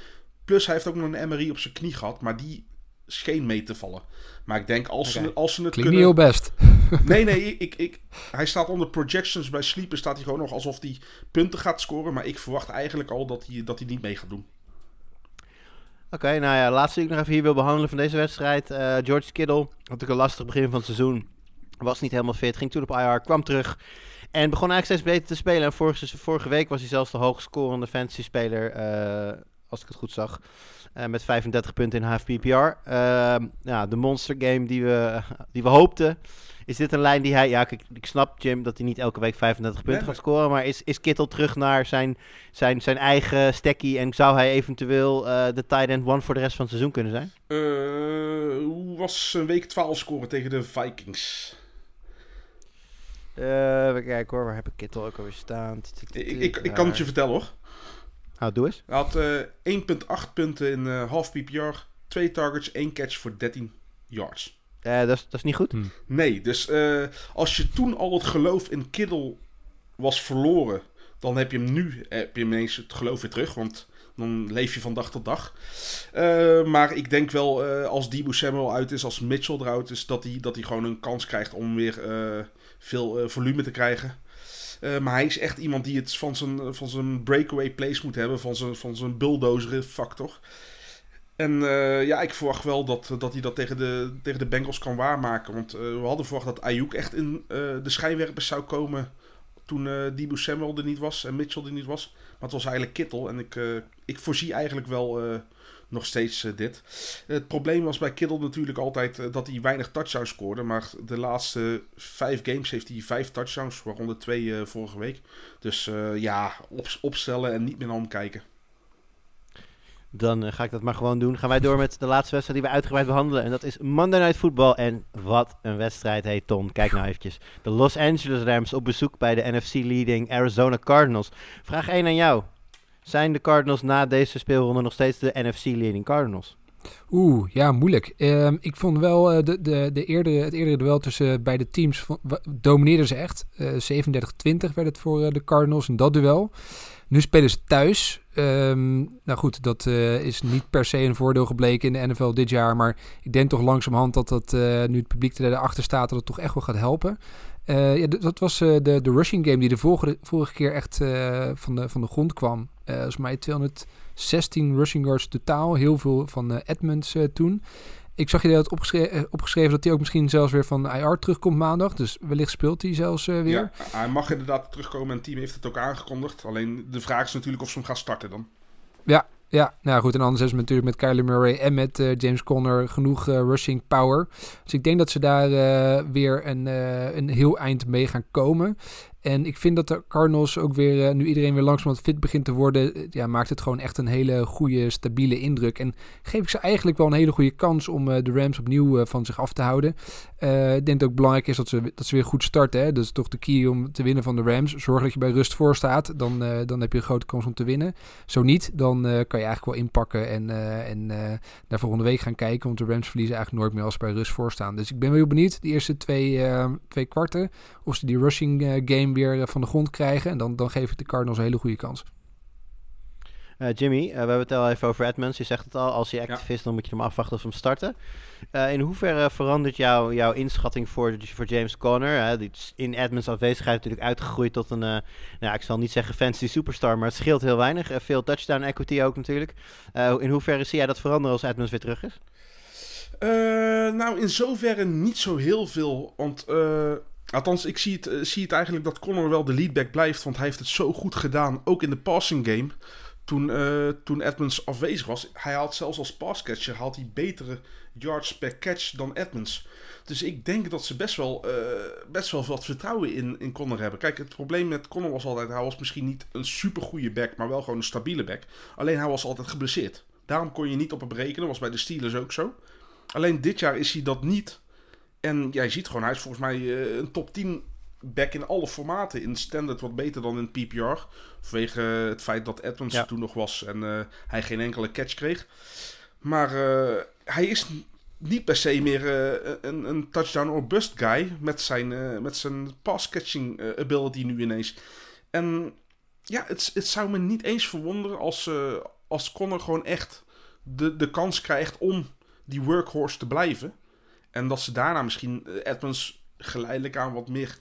Plus hij heeft ook nog een MRI op zijn knie gehad, maar die scheen mee te vallen. Maar ik denk als, ze, als ze het Klinkt niet kunnen... heel best. Nee, nee, ik, ik, ik, hij staat onder projections. Bij Sleeper staat hij gewoon nog alsof hij punten gaat scoren. Maar ik verwacht eigenlijk al dat hij, dat hij niet mee gaat doen. Oké, nou ja, laatste die ik nog even hier wil behandelen van deze wedstrijd. Eh, George Kittle had natuurlijk een lastig begin van het seizoen. Was niet helemaal fit, ging toen op IR, kwam terug. En begon eigenlijk steeds beter te spelen. En vorige, vorige week was hij zelfs de hoogst scorende fantasy speler, eh, als ik het goed zag. Eh, met 35 punten in half PPR. Ja, de monster game die we, die we hoopten. Is dit een lijn die hij... Ja, kijk, ik snap Jim dat hij niet elke week 35 punten Nee, gaat scoren. Maar is, is Kittle terug naar zijn, zijn, zijn eigen stekkie? En zou hij eventueel eh, de tight end one voor de rest van het seizoen kunnen zijn? Eh, hoe was een week 12 scoren tegen de Vikings? Eh even kijken hoor, waar heb ik Kittle ook alweer staan? Ik, ik, ik kan het je vertellen hoor. Nou, doe eens. Hij had eh 1,8 punten in eh, half PPR. Twee targets, één catch voor 13 yards. Eh, dat, is, dat is niet goed. Nee, dus eh, als je toen al het geloof in Kittle was verloren, dan heb je hem nu heb je ineens het geloof weer terug, want dan leef je van dag tot dag. Eh, maar ik denk wel, eh, als Debo Samuel uit is, als Mitchell eruit is, dat hij, dat hij gewoon een kans krijgt om weer eh, veel volume te krijgen. Eh, maar hij is echt iemand die het van zijn, van zijn breakaway plays moet hebben. Van zijn, van zijn bulldozer factor. En eh, ja, ik verwacht wel dat, dat hij dat tegen de, tegen de Bengals kan waarmaken. Want eh, we hadden verwacht dat Ayuk echt in eh, de schijnwerpers zou komen toen uh, Samuel er niet was en Mitchell er niet was. Maar het was eigenlijk Kittel. En ik, ik voorzie eigenlijk wel nog steeds dit. Het probleem was bij Kittel natuurlijk altijd dat hij weinig touchdowns scoorde. Maar de laatste vijf games heeft hij vijf touchdowns, waaronder twee vorige week. Dus ja, op, opstellen en niet meer naar omkijken. Dan uh, ga ik dat maar gewoon doen. Gaan wij door met de laatste wedstrijd die we uitgebreid behandelen. En dat is Monday Night Football. En wat een wedstrijd heet Ton. Kijk nou eventjes. De Los Angeles Rams op bezoek bij de NFC-leading Arizona Cardinals. Vraag 1 aan jou. Zijn de Cardinals na deze speelronde nog steeds de NFC-leading Cardinals? Oeh, ja, moeilijk. Um, ik vond wel uh, de, de, de eerdere, het eerdere duel tussen beide teams domineerden ze echt. Uh, 37-20 werd het voor de Cardinals in dat duel. Nu spelen ze thuis. Um, nou goed, dat uh, is niet per se een voordeel gebleken in de NFL dit jaar. Maar ik denk toch langzamerhand dat dat uh, nu het publiek erachter staat, dat het toch echt wel gaat helpen. Uh, ja, dat was de, de rushing game die de vorige, vorige keer echt van, de, van de grond kwam. volgens mij 216 rushing yards totaal. Heel veel van Edmonds toen. Ik zag je dat opgeschreven, opgeschreven dat hij ook misschien zelfs weer van IR terugkomt maandag. Dus wellicht speelt hij zelfs uh, weer. Ja, hij mag inderdaad terugkomen en het team heeft het ook aangekondigd. Alleen de vraag is natuurlijk of ze hem gaan starten dan. Ja, ja, nou goed. En anders is het natuurlijk met Kyler Murray en met uh, James Conner genoeg uh, rushing power. Dus ik denk dat ze daar uh, weer een, een heel eind mee gaan komen. En ik vind dat de Cardinals ook weer, nu iedereen weer langzamerhand fit begint te worden, ja, maakt het gewoon echt een hele goede, stabiele indruk. En geef ik ze eigenlijk wel een hele goede kans om de Rams opnieuw van zich af te houden. ik denk dat het ook belangrijk is dat ze, dat ze weer goed starten. Hè? Dat is toch de key om te winnen van de Rams. Zorg dat je bij rust voor staat, dan, dan heb je een grote kans om te winnen. Zo niet, dan kan je eigenlijk wel inpakken en, en naar volgende week gaan kijken. Want de Rams verliezen eigenlijk nooit meer als ze bij rust voor staan. Dus ik ben wel benieuwd, de eerste twee, twee kwarten, of ze die rushing game weer van de grond krijgen. En dan, dan geef ik de Cardinals een hele goede kans. Uh, Jimmy, uh, we hebben het al even over Edmonds. Je zegt het al, als hij actief ja. is, dan moet je hem afwachten of hem starten. Uh, in hoeverre verandert jou, jouw inschatting voor, voor James Conner? die is in Edmonds afwezigheid natuurlijk uitgegroeid tot een, nou, ik zal niet zeggen fancy superstar, maar het scheelt heel weinig. veel touchdown equity ook natuurlijk. in hoeverre zie jij dat veranderen als Edmonds weer terug is? nou, in zoverre niet zo heel veel, want... Althans, ik zie het, uh, zie eigenlijk dat Connor wel de leadback blijft. Want hij heeft het zo goed gedaan. Ook in de passing game. Toen, uh, toen Edmonds afwezig was. Hij had zelfs als passcatcher had hij betere yards per catch dan Edmonds. Dus ik denk dat ze best wel, uh, best wel wat vertrouwen in, in Connor hebben. Kijk, het probleem met Connor was altijd... Hij was misschien niet een super goede back, maar wel gewoon een stabiele back. Alleen hij was altijd geblesseerd. Daarom kon je niet op hem rekenen. was bij de Steelers ook zo. Alleen dit jaar is hij dat niet... En jij ziet gewoon, hij is volgens mij uh, een top 10 back in alle formaten. In standard wat beter dan in PPR. Vanwege het feit dat Edmonds ja. toen nog was en uh, hij geen enkele catch kreeg. Maar uh, hij is niet per se meer uh, een, een, touchdown or bust guy. Met zijn, met zijn pass catching ability nu ineens. En ja, het, het zou me niet eens verwonderen als, als Connor gewoon echt de, de kans krijgt om die workhorse te blijven. En dat ze daarna misschien Edmonds geleidelijk aan wat meer,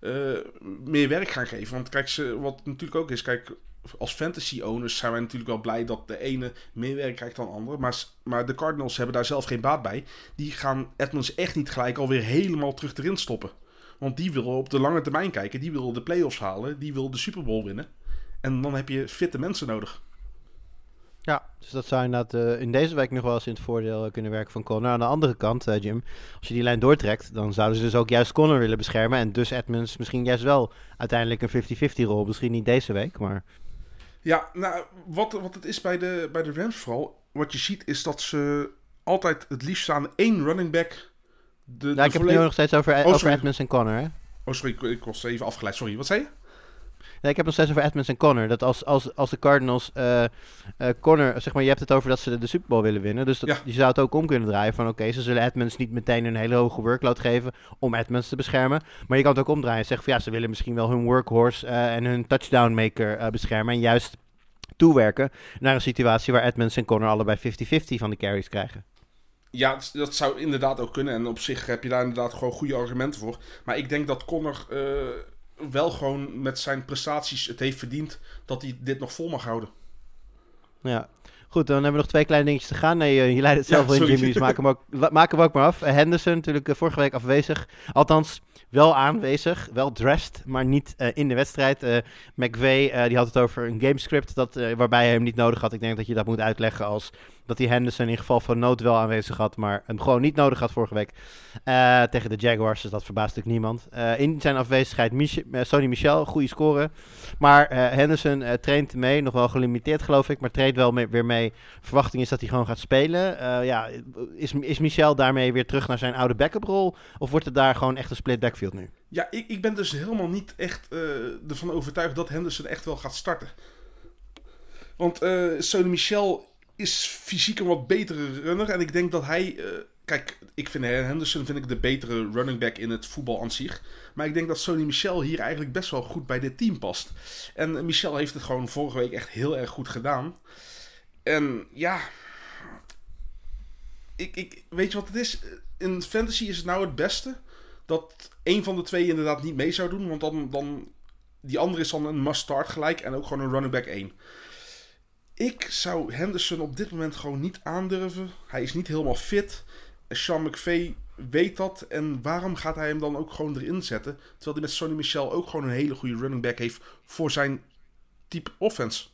uh, meer werk gaan geven. Want kijk, ze, wat natuurlijk ook is, kijk, als fantasy owners zijn wij natuurlijk wel blij dat de ene meer werk krijgt dan de andere. Maar, maar de Cardinals hebben daar zelf geen baat bij. Die gaan Edmonds echt niet gelijk alweer helemaal terug erin stoppen. Want die willen op de lange termijn kijken. Die willen de playoffs halen. Die willen de Super Bowl winnen. En dan heb je fitte mensen nodig. Ja, dus dat zou inderdaad uh, in deze week nog wel eens in het voordeel kunnen werken van Connor. Aan de andere kant, uh, Jim, als je die lijn doortrekt, dan zouden ze dus ook juist Connor willen beschermen. En dus Edmonds misschien juist wel uiteindelijk een 50-50 rol. Misschien niet deze week, maar... Ja, nou, wat, wat het is bij de, bij de Rams vooral, wat je ziet is dat ze altijd het liefst aan één running back... De, nou, de ik heb het nu nog steeds over, oh, over Edmonds en Connor, hè? Oh, sorry, ik, ik was even afgeleid. Sorry, wat zei je? Nee, ik heb nog steeds over Edmonds en Connor. Dat als, als, als de Cardinals uh, uh, Connor, zeg maar, je hebt het over dat ze de, de Super Bowl willen winnen. Dus dat, ja. je zou het ook om kunnen draaien van oké, okay, ze zullen Edmonds niet meteen een hele hoge workload geven om Edmonds te beschermen. Maar je kan het ook omdraaien en zeggen van ja, ze willen misschien wel hun workhorse uh, en hun touchdown maker beschermen. En juist toewerken naar een situatie waar Edmonds en Connor allebei 50-50 van de carries krijgen. Ja, dat zou inderdaad ook kunnen. En op zich heb je daar inderdaad gewoon goede argumenten voor. Maar ik denk dat Connor wel gewoon met zijn prestaties het heeft verdiend dat hij dit nog vol mag houden. Ja. Goed, dan hebben we nog twee kleine dingetjes te gaan. Nee, eh, je leidt het zelf Ja, wel in. Jimmy, dus maak hem ook, wa- maak hem ook maar af. Eh, Henderson natuurlijk eh, vorige week afwezig. Althans, wel aanwezig, wel dressed, maar niet eh, in de wedstrijd. Eh McVeigh, eh, die had het over een gamescript dat, eh, waarbij hij hem niet nodig had. Ik denk dat je dat moet uitleggen als dat hij Henderson in geval van nood wel aanwezig had, maar hem gewoon niet nodig had vorige week eh, tegen de Jaguars. Dus dat verbaast natuurlijk niemand. Eh, in zijn afwezigheid, eh, Sonny Michel, goede score. Maar Henderson traint mee, nog wel gelimiteerd geloof ik, maar traint wel mee- weer mee. Verwachting is dat hij gewoon gaat spelen. Ja, is, is Michel daarmee weer terug naar zijn oude backup rol? Of wordt het daar gewoon echt een split backfield nu? Ja, ik, ik ben dus helemaal niet echt ervan overtuigd dat Henderson echt wel gaat starten. Want Sonny Michel is fysiek een wat betere runner. En ik denk dat hij... eh, kijk, ik vind Henderson vind ik de betere running back in het voetbal aan zich. Maar ik denk dat Sonny Michel hier eigenlijk best wel goed bij dit team past. En Michel heeft het gewoon vorige week echt heel erg goed gedaan. En ja... Ik, ik, weet je wat het is? In fantasy is het nou het beste dat een van de twee inderdaad niet mee zou doen. Want dan, dan die andere is dan een must-start gelijk en ook gewoon een running back 1. Ik zou Henderson op dit moment gewoon niet aandurven. Hij is niet helemaal fit. Sean McVay weet dat. En waarom gaat hij hem dan ook gewoon erin zetten? Terwijl hij met Sonny Michel ook gewoon een hele goede running back heeft voor zijn type offense.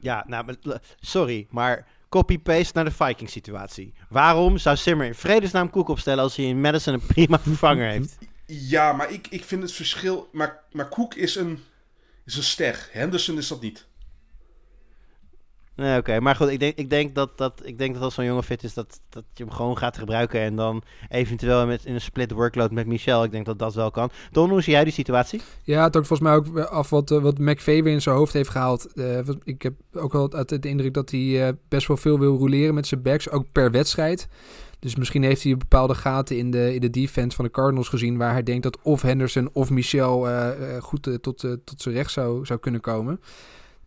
Ja, nou, sorry, maar copy-paste naar de Viking-situatie. Waarom zou Simmer in vredesnaam Koek opstellen als hij in Madison een prima vervanger heeft? Ja, maar ik, ik vind het verschil. Maar, maar Cook is een, is een ster. Henderson is dat niet. Nee, oké. Maar goed, ik denk, ik denk dat, dat, ik denk dat als zo'n jongen fit is, dat, dat je hem gewoon gaat gebruiken. En dan eventueel met, in een split workload met Michel. Ik denk dat dat wel kan. Don, hoe zie jij die situatie? Ja, het hangt volgens mij ook af wat, eh, wat McVay weer in zijn hoofd heeft gehaald. Eh, ik heb ook wel altijd de indruk dat hij eh, best wel veel wil roleren met zijn backs, ook per wedstrijd. Dus misschien heeft hij bepaalde gaten in de, in de defense van de Cardinals gezien... waar hij denkt dat of Henderson of Michel goed tot, tot zijn recht zou, zou kunnen komen.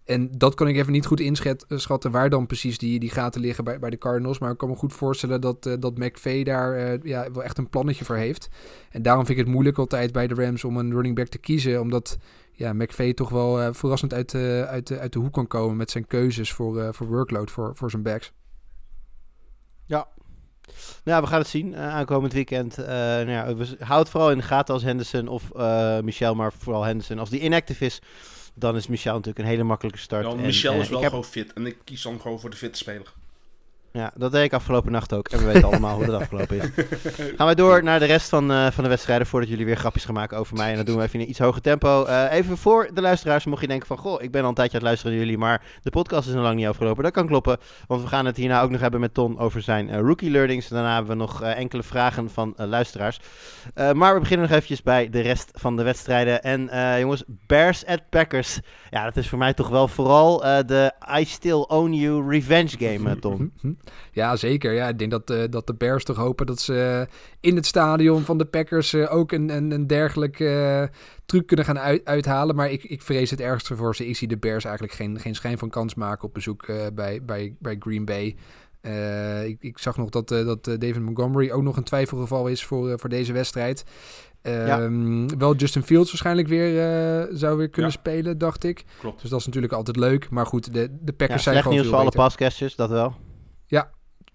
En dat kan ik even niet goed inschatten waar dan precies die, die gaten liggen bij, bij de Cardinals. Maar ik kan me goed voorstellen dat, eh, dat McVay daar eh, ja, wel echt een plannetje voor heeft. En daarom vind ik het moeilijk altijd bij de Rams om een running back te kiezen. Omdat ja, McVay toch wel eh, verrassend uit, uit, uit de hoek kan komen met zijn keuzes voor, eh, voor workload voor, voor zijn backs. Nou, we gaan het zien eh, aankomend weekend. Eh nou ja, vooral in de gaten als Henderson of eh, Michel, maar vooral Henderson. Als die inactive is, dan is Michel natuurlijk een hele makkelijke start. Ja, want En, Michel eh, is wel ik heb- gewoon fit. En ik kies dan gewoon voor de fitte speler. Ja, dat deed ik afgelopen nacht ook. En we weten allemaal hoe dat afgelopen is. Gaan wij door naar de rest van, eh, van de wedstrijden voordat jullie weer grapjes gaan maken over mij. En dat doen we even in een iets hoger tempo. Eh, even voor de luisteraars, mocht je denken van... Goh, ik ben al een tijdje aan het luisteren naar jullie, maar de podcast is nog lang niet afgelopen. Dat kan kloppen, want we gaan het hierna ook nog hebben met Ton over zijn eh, rookie learnings. Daarna hebben we nog enkele vragen van luisteraars. Maar we beginnen nog eventjes bij de rest van de wedstrijden. En jongens, Bears at Packers. Ja, dat is voor mij toch wel vooral de I still own you revenge game, Ton. Ja, zeker. Ja, ik denk dat, eh, dat de Bears toch hopen dat ze eh, in het stadion van de Packers eh, ook een, een, een dergelijke truc kunnen gaan uit, uithalen. Maar ik, ik vrees het ergste voor ze. Ik zie de Bears eigenlijk geen, geen schijn van kans maken op bezoek bij, bij, bij Green Bay. Ik, ik zag nog dat, dat David Montgomery ook nog een twijfelgeval is voor, voor deze wedstrijd. Ehm, Wel Justin Fields waarschijnlijk weer zou weer kunnen Ja. spelen, dacht ik. Klopt. Dus dat is natuurlijk altijd leuk. Maar goed, de, de Ja, Packers zijn gewoon nieuws veel voor alle pascasters, dat wel.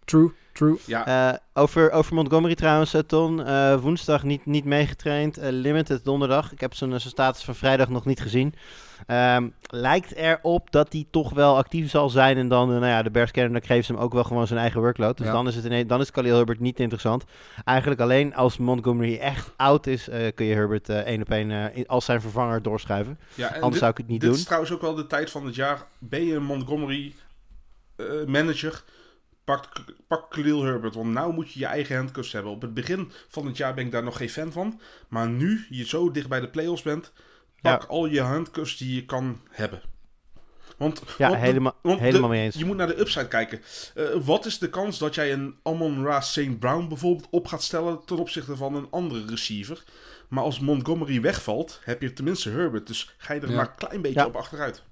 True, true. Ja, Eh, over, over Montgomery trouwens, eh, Ton. eh, woensdag niet, niet meegetraind. limited donderdag. Ik heb zijn, status van vrijdag nog niet gezien. Ehm, lijkt erop dat hij toch wel actief zal zijn. En dan, nou ja, de Bears kennen, dan geeft ze hem ook wel gewoon zijn eigen workload. Dus Ja. dan, is het ineens, dan is Khalil Herbert niet interessant. Eigenlijk alleen als Montgomery echt oud is, eh, kun je Herbert eh, één op één eh, als zijn vervanger doorschuiven. ja en Anders dit, zou ik het niet dit doen. is trouwens ook wel de tijd van het jaar. Ben je een Montgomery eh, manager? Pak, pak Khalil Herbert, want nou moet je je eigen handcuffs hebben. Op het begin van het jaar ben ik daar nog geen fan van. Maar nu je zo dicht bij de playoffs bent, pak Ja. al je handcuffs die je kan hebben. Want, Ja, want de- helemaal, de- helemaal mee eens. Je moet naar de upside kijken. Eh, wat is de kans dat jij een Amon Ra St. Brown bijvoorbeeld op gaat stellen ten opzichte van een andere receiver? Maar als Montgomery wegvalt, heb je tenminste Herbert. Dus ga je er Ja. maar een klein beetje Ja. op achteruit.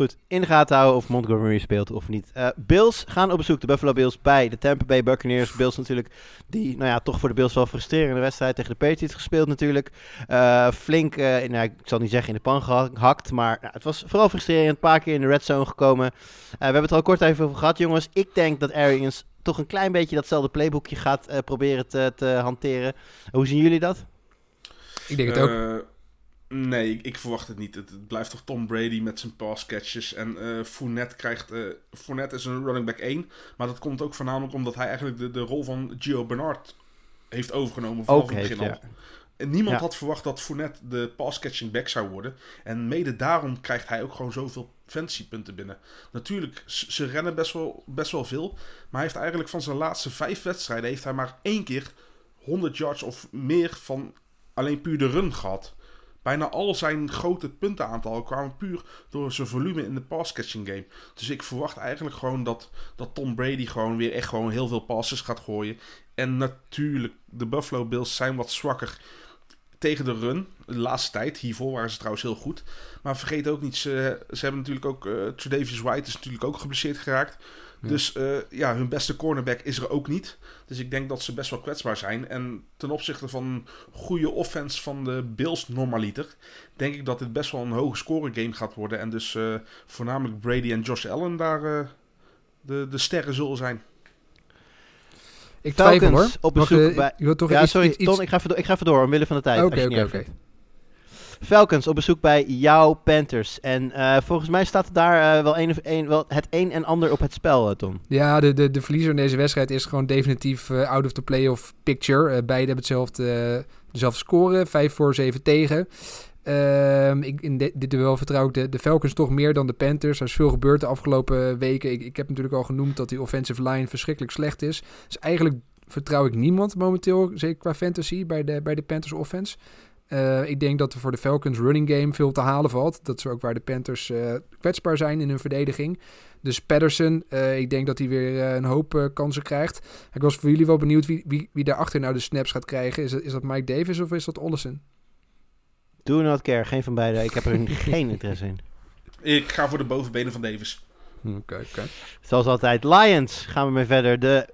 Goed, in de gaten houden of Montgomery speelt of niet. Eh, Bills gaan op bezoek, de Buffalo Bills, bij de Tampa Bay Buccaneers. Bills natuurlijk, die nou ja, toch voor de Bills wel frustrerende wedstrijd tegen de Patriots gespeeld natuurlijk. Eh, flink, eh, nou, ik zal niet zeggen in de pan gehakt, maar nou, het was vooral frustrerend. Een paar keer in de red zone gekomen. Eh, we hebben het er al kort even over gehad, jongens. Ik denk dat Arians toch een klein beetje datzelfde playbookje gaat eh, proberen te, te hanteren. Hoe zien jullie dat? Ik denk het ook. Nee, ik, ik verwacht het niet. Het, het blijft toch Tom Brady met zijn pass catches. En eh Fournette krijgt... eh Fournette is een running back 1. Maar dat komt ook voornamelijk omdat hij eigenlijk de, de rol van Gio Bernard heeft overgenomen vanaf het begin al. En niemand Ja. had verwacht dat Fournette de pass-catching back zou worden. En mede daarom krijgt hij ook gewoon zoveel fantasy-punten binnen. Natuurlijk, ze rennen best wel, best wel veel. Maar hij heeft eigenlijk van zijn laatste vijf wedstrijden... heeft hij maar één keer 100 yards of meer van alleen puur de run gehad. Bijna al zijn grote puntenaantallen kwamen puur door zijn volume in de pass-catching game. Dus ik verwacht eigenlijk gewoon dat, dat Tom Brady gewoon weer echt gewoon heel veel passes gaat gooien. En natuurlijk, de Buffalo Bills zijn wat zwakker tegen de run. De laatste tijd. Hiervoor waren ze trouwens heel goed. Maar vergeet ook niet, ze, ze hebben natuurlijk ook... eh Tredavious White is natuurlijk ook geblesseerd geraakt. Dus eh, ja, hun beste cornerback is er ook niet. Dus ik denk dat ze best wel kwetsbaar zijn. En ten opzichte van een goede offense van de Bills normaliter... denk ik dat dit best wel een hoge score game gaat worden. En dus eh, voornamelijk Brady en Josh Allen daar eh, de, de sterren zullen zijn. Ik twijfel hoor. Op bezoek bij- Je wilt toch Ja, iets, sorry, iets, Ton, ik ga, even door, ik ga even door, omwille van de tijd. Oké, oké, oké. Falcons op bezoek bij jouw Panthers. En eh, volgens mij staat daar eh, wel, wel het een en ander op het spel, eh, Tom. Ja, de, de, de verliezer in deze wedstrijd is gewoon definitief out of the playoff picture. Beide hebben hetzelfde, dezelfde score, 5 voor 7 tegen. Ehm, ik, in de- dit duel vertrouw ik de, de Falcons toch meer dan de Panthers. Er is veel gebeurd de afgelopen weken. Ik, ik heb natuurlijk al genoemd dat die offensive line verschrikkelijk slecht is. Dus eigenlijk vertrouw ik niemand momenteel, zeker qua fantasy, bij de, bij de Panthers offense. Eh, ik denk dat er voor de Falcons running game veel te halen valt. Dat is ook waar de Panthers eh, kwetsbaar zijn in hun verdediging. Dus Patterson, eh, ik denk dat hij weer een hoop kansen krijgt. Ik was voor jullie wel benieuwd wie, wie, wie daarachter nou de snaps gaat krijgen. Is dat, is dat Mike Davis of is dat Ollison? Do not care, geen van beide. Ik heb er geen interesse in. Ik ga voor de bovenbenen van Davis. Oké, oké. Zoals altijd, Lions gaan we mee verder. De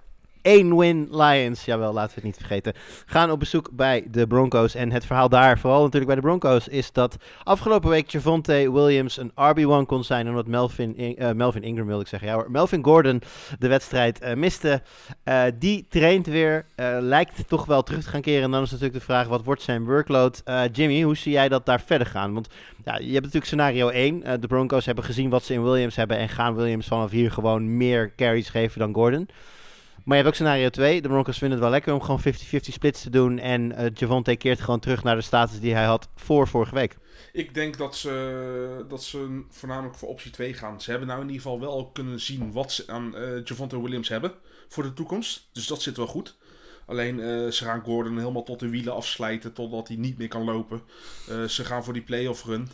1-win Lions, jawel, laten we het niet vergeten, gaan op bezoek bij de Broncos. En het verhaal daar, vooral natuurlijk bij de Broncos, is dat afgelopen week Javonte Williams een RB1 kon zijn. Omdat Melvin, In- eh, Melvin Ingram, wil ik zeggen, ja Melvin Gordon de wedstrijd eh, miste. Eh, die traint weer, lijkt toch wel terug te gaan keren. En dan is natuurlijk de vraag, wat wordt zijn workload? Jimmy, hoe zie jij dat daar verder gaan? Want ja, je hebt natuurlijk scenario 1. Eh, de Broncos hebben gezien wat ze in Williams hebben en gaan Williams vanaf hier gewoon meer carries geven dan Gordon. Maar je hebt ook scenario 2. De Broncos vinden het wel lekker om gewoon 50-50 splits te doen. En eh Javonte keert gewoon terug naar de status die hij had voor vorige week. Ik denk dat ze, dat ze voornamelijk voor optie 2 gaan. Ze hebben nou in ieder geval wel kunnen zien wat ze aan eh Javonte Williams hebben voor de toekomst. Dus dat zit wel goed. Alleen eh, ze gaan Gordon helemaal tot de wielen afslijten totdat hij niet meer kan lopen. Ze gaan voor die playoff run.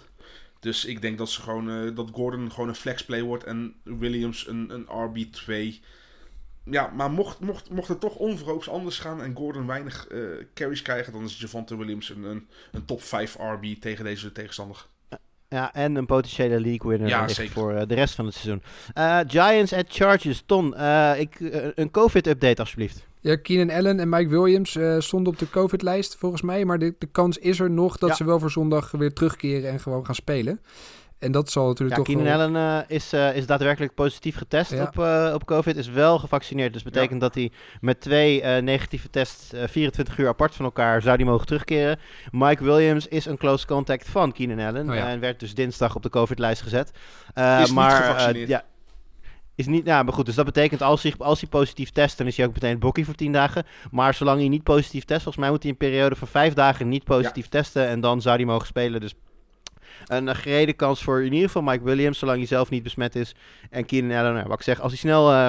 Dus ik denk dat, ze gewoon, dat Gordon gewoon een flexplay wordt en Williams een, een RB2. Ja, maar mocht, mocht, mocht het toch onverhoops anders gaan en Gordon weinig eh, carries krijgen, dan is Javonte Williams een, een, een top 5 RB tegen deze tegenstander. Ja, en een potentiële league winner Ja, voor eh, de rest van het seizoen. Eh, Giants at Chargers. Ton, eh, ik, een COVID-update alsjeblieft. Ja, Keenan Allen en Mike Williams eh, stonden op de COVID-lijst volgens mij. Maar de, de kans is er nog dat Ja. ze wel voor zondag weer terugkeren en gewoon gaan spelen. En dat zal natuurlijk Ja, toch Keenan wel... Allen eh, is, eh, is daadwerkelijk positief getest Ja. op, eh, op COVID. Is wel gevaccineerd. Dus betekent dat hij met twee eh, negatieve tests eh, 24 uur apart van elkaar zou die mogen terugkeren. Mike Williams is een close contact van Keenan Allen. Oh ja. En werd dus dinsdag op de COVID-lijst gezet. Eh, Is niet maar, eh, gevaccineerd. ja, is niet, ja, maar goed, dus dat betekent als hij, als hij positief test, dan is hij ook meteen bokkie voor 10 dagen. Maar zolang hij niet positief test, volgens mij moet hij een periode van 5 dagen niet positief testen. En dan zou hij mogen spelen. Dus een eh, gereden kans voor in ieder geval Mike Williams, zolang hij zelf niet besmet is. En Keenan Allen, nou, wat ik zeg, als hij snel, eh,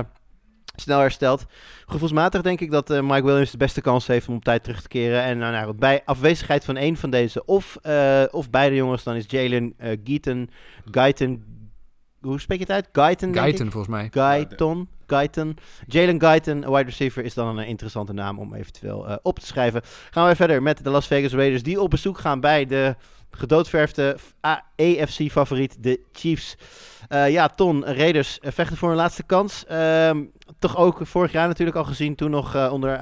snel herstelt. Gevoelsmatig denk ik dat eh, Mike Williams de beste kans heeft om op tijd terug te keren. En nou, bij afwezigheid van één van deze, of, of beide jongens, dan is Jalen eh Guyton, Guyton, hoe spreek je het uit? Guyton? Guyton volgens mij. Guyton, Guyton. Jalen Guyton, wide receiver, is dan een interessante naam om eventueel op te schrijven. Gaan we verder met de Las Vegas Raiders, die op bezoek gaan bij de gedoodverfde AFC-favoriet, de Chiefs. Uh, ja, Ton, Raiders uh, vechten voor een laatste kans. Uh, toch ook vorig jaar natuurlijk al gezien, toen nog uh, onder,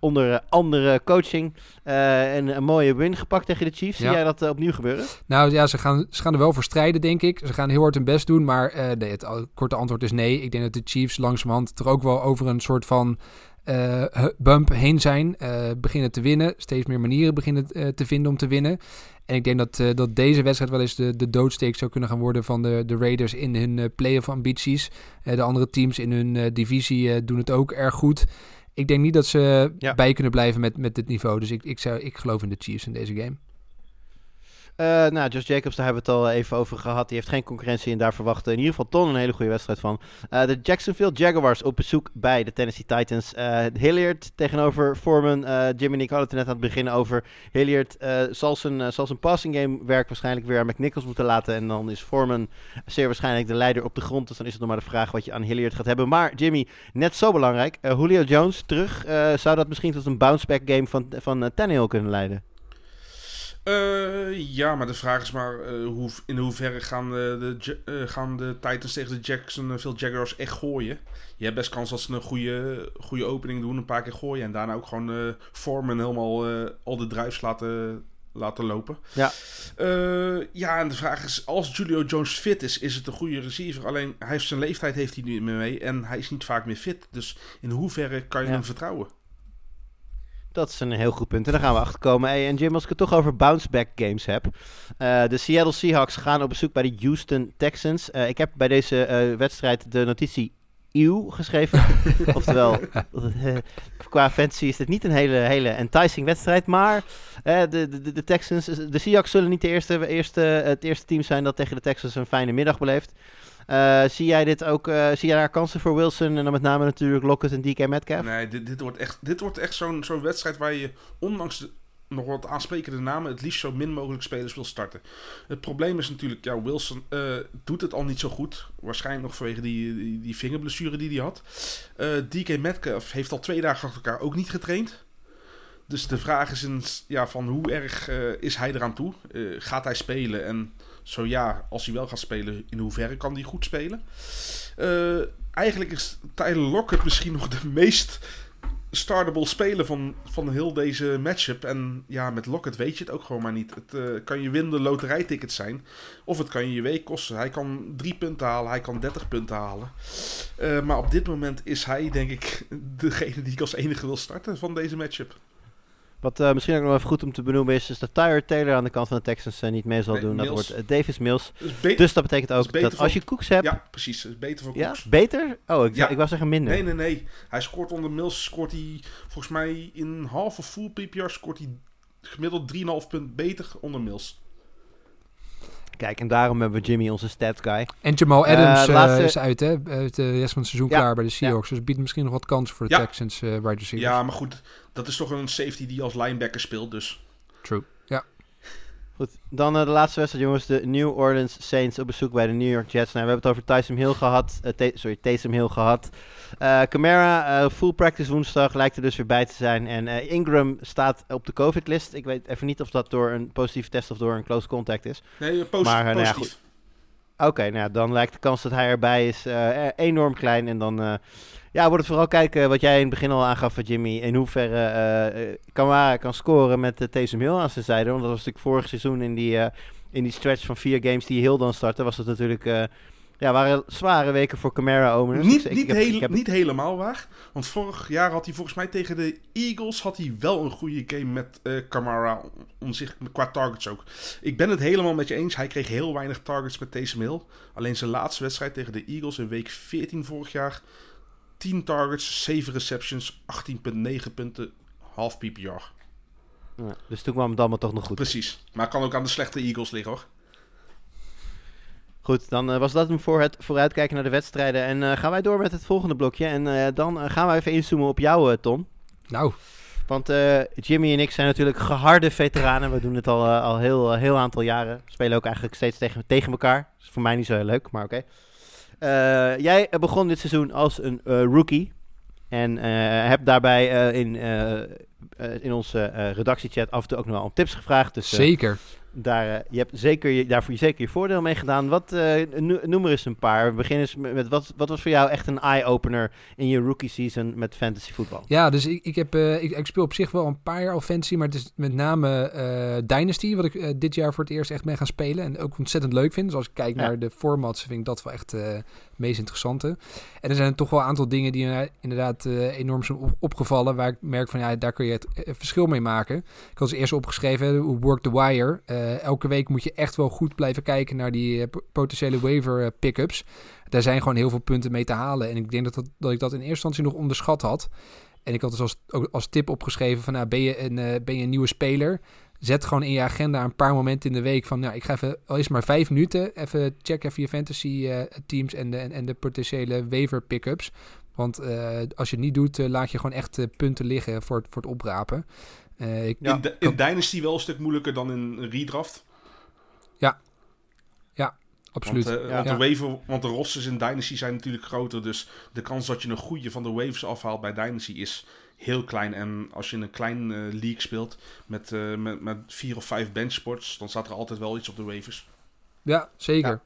onder andere coaching. en een mooie win gepakt tegen de Chiefs. Zie jij dat opnieuw gebeuren? Nou ja, ze gaan, ze gaan er wel voor strijden, denk ik. Ze gaan heel hard hun best doen, maar nee, het korte antwoord is nee. Ik denk dat de Chiefs langzamerhand er ook wel over een soort van uh, bump heen zijn. Uh, beginnen te winnen. Steeds meer manieren beginnen uh, te vinden om te winnen. En ik denk dat, dat deze wedstrijd wel eens de, de doodsteek zou kunnen gaan worden van de, de Raiders in hun playoff ambities. de andere teams in hun divisie doen het ook erg goed. Ik denk niet dat ze ja. bij kunnen blijven met, met dit niveau. Dus ik, ik, zou, ik geloof in de Chiefs in deze game. Uh, nou, Josh Jacobs, daar hebben we het al even over gehad. Die heeft geen concurrentie en daar verwachten in ieder geval Ton een hele goede wedstrijd van. Uh, de Jacksonville Jaguars op bezoek bij de Tennessee Titans. Uh, Hilliard tegenover Foreman. Jimmy Nick had het er net aan het begin over. Hilliard zal, zijn, zal zijn passing game werk waarschijnlijk weer aan McNichols moeten laten. En dan is Foreman zeer waarschijnlijk de leider op de grond. Dus dan is het nog maar de vraag wat je aan Hilliard gaat hebben. Maar Jimmy, net zo belangrijk. Julio Jones terug. zou dat misschien tot een bounce-back game van, van Tannehill kunnen leiden? Uh, ja, maar de vraag is maar uh, hoe, in hoeverre gaan de, de, uh, gaan de Titans tegen de Jacksonville Jaguars echt gooien. Je hebt best kans dat ze een goede, goede opening doen, een paar keer gooien en daarna ook gewoon Foreman helemaal al de druifs laten, laten lopen. Ja. ja, en de vraag is, als Julio Jones fit is, is het een goede receiver. Alleen, hij heeft zijn leeftijd heeft hij niet meer mee en hij is niet vaak meer fit. Dus in hoeverre kan je ja. hem vertrouwen? Dat is een heel goed punt. En daar gaan we achter komen. Hey, en Jim, als ik het toch over bounce-back games heb. Uh, de Seattle Seahawks gaan op bezoek bij de Houston Texans. Uh, ik heb bij deze uh, wedstrijd de notitie eeuw geschreven. Oftewel, qua fantasy is dit niet een hele, hele enticing wedstrijd. Maar de, de, de Texans, de Seahawks zullen niet de eerste, eerste, het eerste team zijn dat tegen de Texans een fijne middag beleeft. Uh, zie jij dit ook, uh, zie jij daar kansen voor Wilson en dan met name natuurlijk Lockett en DK Metcalf? Nee, dit, dit wordt echt, dit wordt echt zo'n wedstrijd waar je ondanks nog wat aansprekende namen het liefst zo min mogelijk spelers wil starten. Het probleem is natuurlijk, ja, Wilson uh, doet het al niet zo goed. Waarschijnlijk nog vanwege die, die, vingerblessure die hij had. DK Metcalf heeft al twee dagen achter elkaar ook niet getraind. Dus de vraag is een, ja, van hoe erg is hij eraan toe? gaat hij spelen en zo ja, als hij wel gaat spelen, in hoeverre kan hij goed spelen? Uh, eigenlijk is Tyler Lockett misschien nog de meest startable speler van, van heel deze matchup. En ja, met Lockett weet je het ook gewoon maar niet. Het uh, kan je winnen loterijticket zijn. Of het kan je je week kosten. Hij kan drie punten halen, hij kan 30 punten halen. Uh, maar op dit moment is hij, denk ik, degene die ik als enige wil starten van deze matchup. Wat uh, misschien ook nog even goed om te benoemen is, is dat Tyler Taylor aan de kant van de Texans uh, niet mee zal nee, doen. Mills. Dat wordt uh, Davis Mills. Dus, dus, dat betekent ook dat, dat als je Cooks hebt... Ja, precies. Dat is beter voor ja? Cooks. Beter? Oh, ik, ja. ik wou zeggen minder. Nee, nee, nee. Hij scoort onder Mills, scoort hij volgens mij in half of full PPR, scoort hij gemiddeld 3,5 punt beter onder Mills. Kijk, en daarom hebben we Jimmy, onze stats guy. En Jamal Adams uh, laatste... is uit, hè? Uit de rest van het seizoen ja. klaar bij de Seahawks. Ja. Dus biedt misschien nog wat kansen voor de ja. Texans uh, wide receivers. Ja, maar goed. Dat is toch een safety die als linebacker speelt, dus... True, ja. Goed, dan uh, de laatste wedstrijd, jongens. De New Orleans Saints op bezoek bij de New York Jets. Nou, we hebben het over Tyson Hill gehad. Uh, sorry, Taysom Hill gehad. Uh, Camara, full practice woensdag, lijkt er dus weer bij te zijn. En Ingram staat op de COVID-list. Ik weet even niet of dat door een positieve test of door een close contact is. Nee, posit maar, positief. Nou ja, Oké, okay, nou dan lijkt de kans dat hij erbij is enorm klein. En dan ja, wordt het vooral kijken wat jij in het begin al aangaf, Jimmy. In hoeverre uh, Kamara kan scoren met uh, Taysom Hill aan zijn zijde. Want dat was natuurlijk vorig seizoen in die, uh, in die stretch van vier games die Hill dan startte. Was het natuurlijk... Ja, waren zware weken voor Camara owners. Niet, dus niet, heb, heel, heb... niet helemaal waar. Want vorig jaar had hij volgens mij tegen de Eagles had hij wel een goede game met uh, Camara. Om zich, qua targets ook. Ik ben het helemaal met je eens. Hij kreeg heel weinig targets met Taysom Hill. Alleen zijn laatste wedstrijd tegen de Eagles in week 14 vorig jaar 10 targets, 7 receptions, 18,9 punten, half PPR. Ja, dus toen kwam het allemaal toch nog goed. Precies. Maar kan ook aan de slechte Eagles liggen hoor. Goed, dan uh, was dat hem voor het vooruitkijken naar de wedstrijden. En uh, gaan wij door met het volgende blokje. En uh, dan gaan we even inzoomen op jou, Ton. Nou. Want Jimmy en ik zijn natuurlijk geharde veteranen. We doen het al, al heel, heel aantal jaren. Spelen ook eigenlijk steeds tegen, tegen elkaar. Dat is voor mij niet zo heel leuk, maar oké. Okay. Jij begon dit seizoen als een rookie. En hebt daarbij in, in onze redactiechat af en toe ook nog wel om tips gevraagd. Dus, Zeker. Daar, eh, je hebt zeker je, daar je zeker je voordeel mee gedaan. Wat, eh, no- noem er eens een paar. We beginnen eens met, wat, wat was voor jou echt een eye-opener in je rookie season met fantasy voetbal? Ja, dus ik, ik, heb, eh, ik, ik speel op zich wel een paar jaar al fantasy, maar het is met name Dynasty, wat ik dit jaar voor het eerst echt mee gaan spelen. En ook ontzettend leuk vind. Dus als ik kijk Ja. naar de formats, vind ik dat wel echt meest interessante. En er zijn toch wel een aantal dingen die inderdaad eh, enorm zijn op- opgevallen, waar ik merk van ja, daar kun je het eh, verschil mee maken. Ik had als eerste opgeschreven, hoe Work the Wire. Eh, elke week moet je echt wel goed blijven kijken naar die eh, potentiële waiver eh, pick-ups. Daar zijn gewoon heel veel punten mee te halen. En ik denk dat, dat, dat ik dat in eerste instantie nog onderschat had. En ik had dus als, als tip opgeschreven van, nou, ben, je een, eh, ben je een nieuwe speler? Zet gewoon in je agenda een paar momenten in de week van, nou, ik ga even, al is maar vijf minuten, even check even je fantasy eh, teams en de, en, en de potentiële waiver pick-ups. Want eh, als je het niet doet, eh, laat je gewoon echt punten liggen voor het, voor het oprapen. Ik, Ja. in, Dynasty wel een stuk moeilijker dan in redraft. absoluut. Want, eh, Ja. want, Ja. de waiver, want de rosters in Dynasty zijn natuurlijk groter. Dus de kans dat je een goede van de waivers afhaalt bij Dynasty is heel klein. En als je in een klein eh, league speelt met, eh, met, met vier of vijf benchsports, dan staat er altijd wel iets op de waivers. ja, zeker.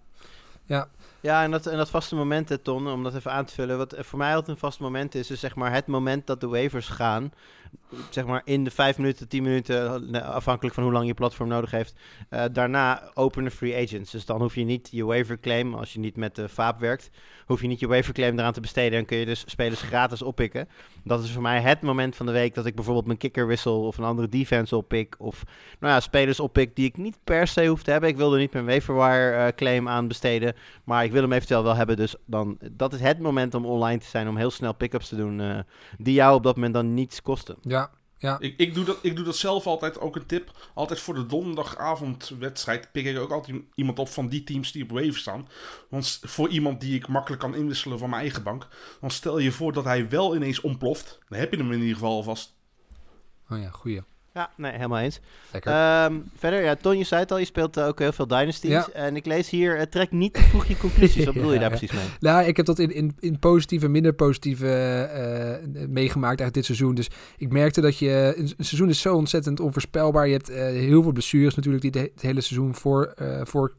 Ja, en dat, en dat vaste moment, hè, Ton, om dat even aan te vullen. Wat eh, voor mij altijd een vast moment is, is zeg maar het moment dat de waivers gaan. Zeg maar in de vijf minuten, tien minuten, eh, afhankelijk van hoe lang je platform nodig heeft. Eh, daarna openen free agents. Dus dan hoef je niet je waiver claim, als je niet met de Vaap werkt, hoef je niet je waiver claim eraan te besteden. En kun je dus spelers gratis oppikken. Dat is voor mij het moment van de week dat ik bijvoorbeeld mijn kicker wissel of een andere defense oppik. Of nou ja, spelers oppik die ik niet per se hoef te hebben. Ik wil er niet mijn waiverwire eh, claim aan besteden. Maar ik wil hem eventueel wel hebben. Dus dan, dat is het moment om online te zijn. Om heel snel pick-ups te doen. die jou op dat moment dan niets kosten. Ja, ja. Ik, ik, doe dat, ik doe dat zelf altijd, ook een tip. Altijd voor de donderdagavondwedstrijd pik ik ook altijd iemand op van die teams die op waiver staan. Want voor iemand die ik makkelijk kan inwisselen van mijn eigen bank. Dan stel je voor dat hij wel ineens ontploft. Dan heb je hem in ieder geval alvast. Oh ja, goeie. Ja, nee, helemaal eens. Ehm, verder, ja, Ton, je zei het al. Je speelt eh, ook heel veel Dynasties. Ja. En ik lees hier, trek niet vroeg je conclusies. Wat bedoel je daar precies mee? Nou, ik heb dat in, in, in positieve en minder positieve eh, meegemaakt eigenlijk dit seizoen. Dus ik merkte dat je... Een, een seizoen is zo ontzettend onvoorspelbaar. Je hebt heel veel blessures natuurlijk die de- het hele seizoen voor, voor,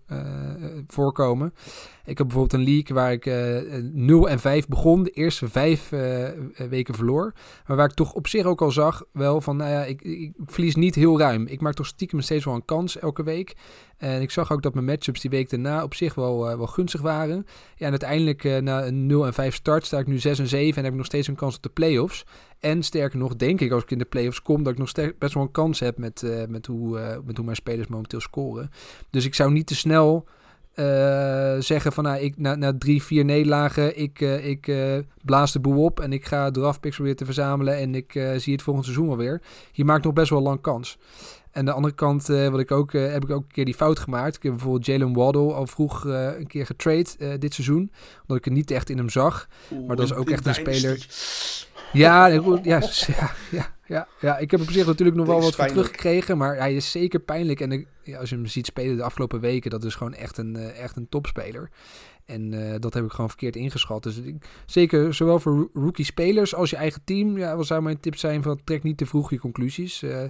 voorkomen. Ik heb bijvoorbeeld een league waar ik eh 0 en 5 begon. De eerste vijf eh, weken verloor. Maar waar ik toch op zich ook al zag wel van... Nou ja, ik, ik, verlies niet heel ruim. Ik maak toch stiekem steeds wel een kans elke week. En ik zag ook dat mijn matchups die week daarna op zich wel, eh, wel gunstig waren. Ja, en uiteindelijk eh, na een 0 en 5 start sta ik nu 6 en 7 en heb ik nog steeds een kans op de playoffs. En sterker nog, denk ik als ik in de playoffs kom, dat ik nog best wel een kans heb met, eh, met, hoe, eh, met hoe mijn spelers momenteel scoren. Dus ik zou niet te snel eh, zeggen van nou, ik, na, na drie, vier nederlagen, ik, eh, ik eh, blaas de boel op en ik ga draftpicks weer te verzamelen en ik zie het volgend seizoen alweer. Je maakt nog best wel lang kans. En de andere kant wat ik ook, heb ik ook een keer die fout gemaakt. Ik heb bijvoorbeeld Jalen Waddle al vroeg een keer getrade dit seizoen. Omdat ik er niet echt in hem zag. Maar dat is ook echt een speler- Ja, ja, ja, ja, ja, ja, ik heb op zich natuurlijk nog wel wat voor teruggekregen. Maar hij is zeker pijnlijk. En ja, als je hem ziet spelen de afgelopen weken, dat is gewoon echt een, eh, echt een topspeler. En eh, dat heb ik gewoon verkeerd ingeschat. Dus ik, zeker zowel voor roo- rookie spelers als je eigen team. Ja, wat zou mijn tip zijn van trek niet te vroeg je conclusies. Eh,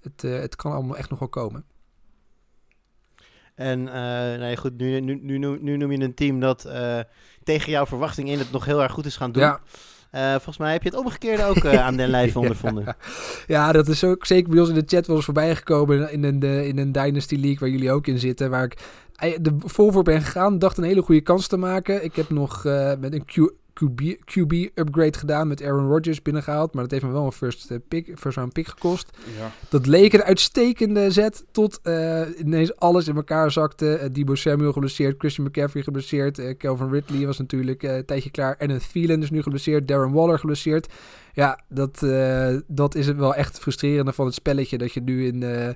het, het kan allemaal echt nog wel komen. En nee, goed, nu, nu, nu, nu, noem je een team dat tegen jouw verwachting in het nog heel erg goed is gaan doen. Ja, Eh, volgens mij heb je het omgekeerde ook eh, aan den lijve ondervonden. Ja, dat is ook zeker bij ons in de chat wel eens voorbij gekomen in een, in een Dynasty League waar jullie ook in zitten. Waar ik eh, de vol voor ben gegaan, dacht een hele goede kans te maken. Ik heb nog met een Q, QB, QB upgrade gedaan met Aaron Rodgers binnengehaald. Maar dat heeft me wel een first, eh, pick, first round pick gekost. Ja. Dat leek een uitstekende zet tot eh, ineens alles in elkaar zakte. Eh, Debo Samuel geblesseerd, Christian McCaffrey geblesseerd. Calvin Ridley was natuurlijk een tijdje klaar. En een Thielen is nu geblesseerd. Darren Waller geblesseerd. Ja, dat, eh, dat is wel echt frustrerende van het spelletje. Dat je nu in, eh,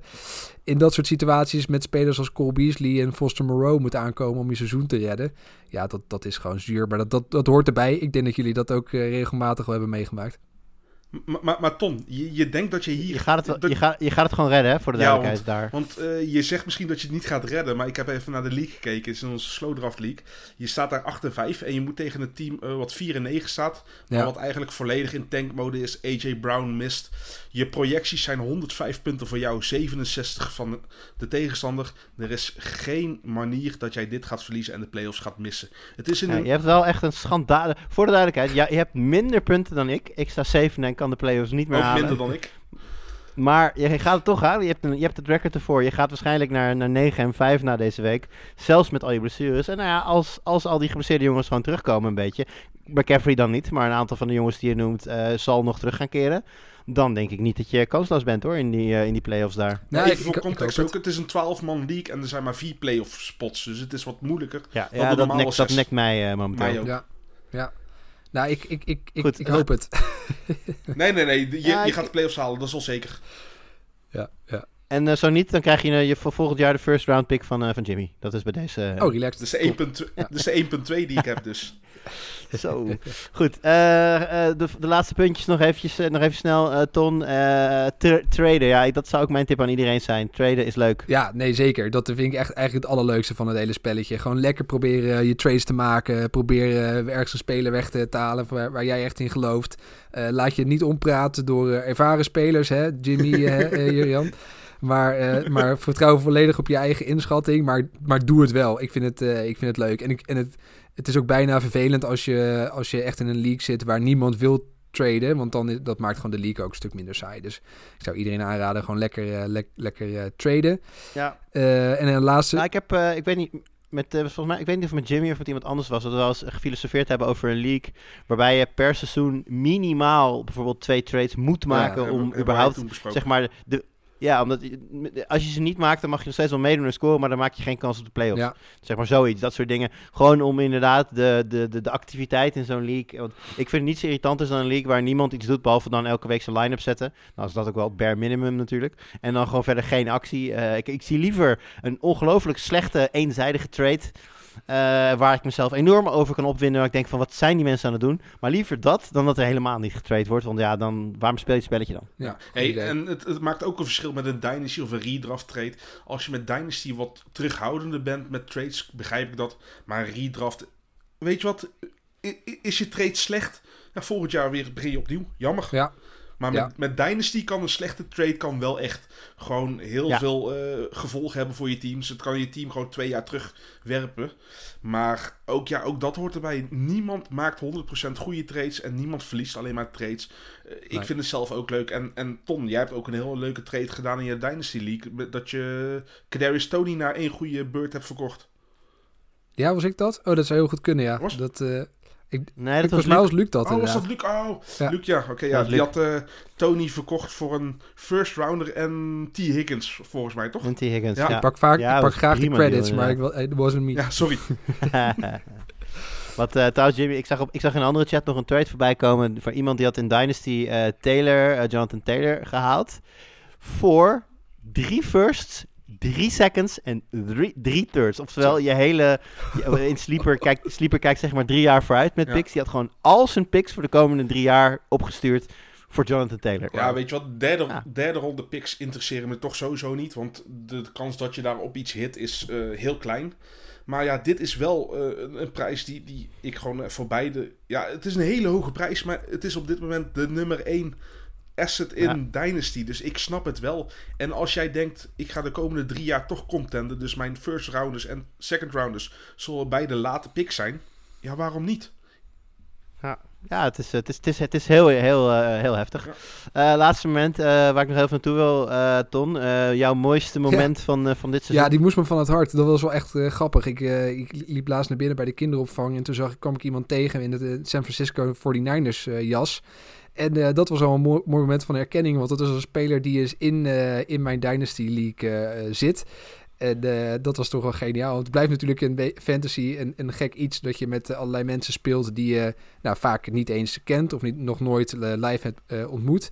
in dat soort situaties met spelers als Cole Beasley en Foster Moreau moet aankomen om je seizoen te redden. Ja, dat, dat is gewoon zuur. Maar dat, dat, dat hoort erbij. Ik denk dat jullie dat ook eh, regelmatig wel hebben meegemaakt. Maar, maar, maar Ton, je, je denkt dat je hier... Je gaat het, wel- dat- je gaat, je gaat het gewoon redden, hè, voor de Ja, duidelijkheid daar. Want eh, je zegt misschien dat je het niet gaat redden, maar ik heb even naar de league gekeken. Het is onze slow draft league. Je staat daar 8 en 5 en je moet tegen een team eh, wat 4 en 9 staat. Maar Ja. wat eigenlijk volledig in tankmode is. AJ Brown mist. Je projecties zijn 105 punten voor jou, 67 van de tegenstander. Er is geen manier dat jij dit gaat verliezen en de playoffs gaat missen. Het is in Ja, een... je hebt wel echt een schandaal. Voor de duidelijkheid, ja, je hebt minder punten dan ik. Ik sta 7 en kan de playoffs niet meer Ook halen. minder dan ik. Maar je gaat het toch halen. Je hebt, een, je hebt het record ervoor. Je gaat waarschijnlijk naar, naar 9 en 5 na deze week. Zelfs met al je blessures. En nou ja, als, als al die geblesseerde jongens gewoon terugkomen een beetje. McCaffrey dan niet, maar een aantal van de jongens die je noemt eh, zal nog terug gaan keren. Dan denk ik niet dat je kansloos bent hoor, in die, eh, in die playoffs daar. Nou, Even ik- voor ik context ook, het is een 12-man league en er zijn maar vier playoff spots. Dus het is wat moeilijker. Ja, de ja dat, nekt, dat nekt mij eh, momenteel. Mij ook. Ja, ja. Nou, ik, ik, ik, ik, Goed. ik hoop het. Nee, nee, nee. Je, Ja, je gaat de playoffs halen, dat is al zeker. ja, ja. En eh, zo niet, dan krijg je eh, je voor volgend jaar de first round pick van, eh, van Jimmy. Dat is bij deze... Oh, relaxed. Dat is de 1.2 dat is de 1.2 die ik heb dus. Zo. Goed, eh, eh, de, de laatste puntjes nog eventjes, eh, nog even snel. Ton, tra- traden. Ja, dat zou ook mijn tip aan iedereen zijn. Traden is leuk. Ja, nee, zeker. Dat vind ik echt eigenlijk het allerleukste van het hele spelletje. Gewoon lekker proberen je trades te maken. Proberen ergens een speler weg te, halen waar, waar jij echt in gelooft. Laat je niet ompraten door ervaren spelers, hè? Jimmy, Jurian. Maar, maar vertrouw volledig op je eigen inschatting. Maar, maar doe het wel. Ik vind het, ik vind het leuk. En, ik, en het, het is ook bijna vervelend als je, als je echt in een league zit waar niemand wil traden. Want dan is, dat maakt gewoon de league ook een stuk minder saai. Dus ik zou iedereen aanraden, gewoon lekker, eh, lek- lekker eh, traden. Ja. Eh, en een laatste. Nou, ik heb, eh, ik weet niet, met, volgens mij, ik weet niet of het met Jimmy of met iemand anders was, dat we wel eens gefilosofeerd hebben over een league waarbij je per seizoen minimaal bijvoorbeeld twee trades moet maken om überhaupt, zeg maar, de, ja, omdat als je ze niet maakt, dan mag je nog steeds wel meedoen en scoren, maar dan maak je geen kans op de playoffs. Ja. Zeg maar zoiets, dat soort dingen. Gewoon om inderdaad de, de, de, de activiteit in zo'n league. Want ik vind het niet zo irritant is dan een league waar niemand iets doet, behalve dan elke week zijn line-up zetten. Nou is dat ook wel het bare minimum natuurlijk. En dan gewoon verder geen actie. Eh, ik, ik zie liever een ongelooflijk slechte, eenzijdige trade. Eh, waar ik mezelf enorm over kan opwinden. Waar ik denk van wat zijn die mensen aan het doen. Maar liever dat dan dat er helemaal niet getrade wordt. Want ja, dan waarom speel je het spelletje dan? Ja, Hey, en het, het maakt ook een verschil met een Dynasty of een redraft trade. Als je met Dynasty wat terughoudender bent met trades, begrijp ik dat. Maar een redraft, weet je wat? Is je trade slecht? Ja, volgend jaar weer begin je opnieuw. Jammer. Ja. Maar met, Ja. met Dynasty kan een slechte trade kan wel echt gewoon heel Ja. veel eh, gevolgen hebben voor je teams. Het kan je team gewoon twee jaar terugwerpen. Maar ook, ja, ook dat hoort erbij. Niemand maakt 100% goede trades en niemand verliest alleen maar trades. Eh, ik Nee. vind het zelf ook leuk. En, en Ton, jij hebt ook een heel leuke trade gedaan in je Dynasty League. Dat je Kadarius Tony naar één goede beurt hebt verkocht. Ja, was ik dat? Oh, dat zou heel goed kunnen, ja. Was- Dat, eh ik, Nee, dat was Luc. was Luc dat oh, was inderdaad. dat Luc? Oh, Ja. Luc, ja. Oké, ja. Die had eh, Tony verkocht voor een first rounder en T. Higgins, volgens mij, toch? En T. Higgins. Ja, Ja, Ik pak, vaak, Ja, ik pak graag de prima credits, deal, maar ik, wil- it wasn't me. Ja, sorry. Wat eh, trouwens, Jimmy, ik zag, op, ik zag in een andere chat nog een trade voorbij komen van iemand die had in Dynasty eh, Taylor, eh, Jonathan Taylor gehaald. Voor drie firsts, drie seconds en drie, drie thirds. Oftewel, je hele. je- in Sleeper kijkt, Sleeper kijkt zeg maar drie jaar vooruit met Ja. picks. Die had gewoon al zijn picks voor de komende drie jaar opgestuurd voor Jonathan Taylor. Ja, weet je wat? Derde, Ja. derde ronde picks interesseren me toch sowieso niet. Want de kans dat je daar op iets hit is eh, heel klein. Maar ja, dit is wel eh, een, een prijs die, die ik gewoon eh, voor beide... Ja, het is een hele hoge prijs, maar het is op dit moment de nummer één asset in Dynasty. Dus ik snap het wel. En als jij denkt, ik ga de komende drie jaar toch contenden... dus mijn first rounders en second rounders zullen beide late picks zijn... Ja, waarom niet? Ja, ja het, is, het, is, het, is, het is heel, heel, eh, heel heftig. Eh, laatste moment eh, waar ik nog even naartoe wil, eh, Ton. Eh, jouw mooiste moment van, eh, van dit seizoen? Ja, die moest me van het hart. Dat was wel echt grappig. Ik, eh, ik liep laatst naar binnen bij de kinderopvang en toen zag, ik- kwam ik iemand tegen in het eh, San Francisco 49ers eh, jas. En eh, dat was al een mooi, mooi moment van herkenning, want dat is een speler die is in, eh, in mijn Dynasty League eh, zit. En eh, dat was toch wel geniaal. Want het blijft natuurlijk een be- fantasy een, een gek iets dat je met allerlei mensen speelt die je nou, vaak niet eens kent of niet, nog nooit live hebt eh, ontmoet.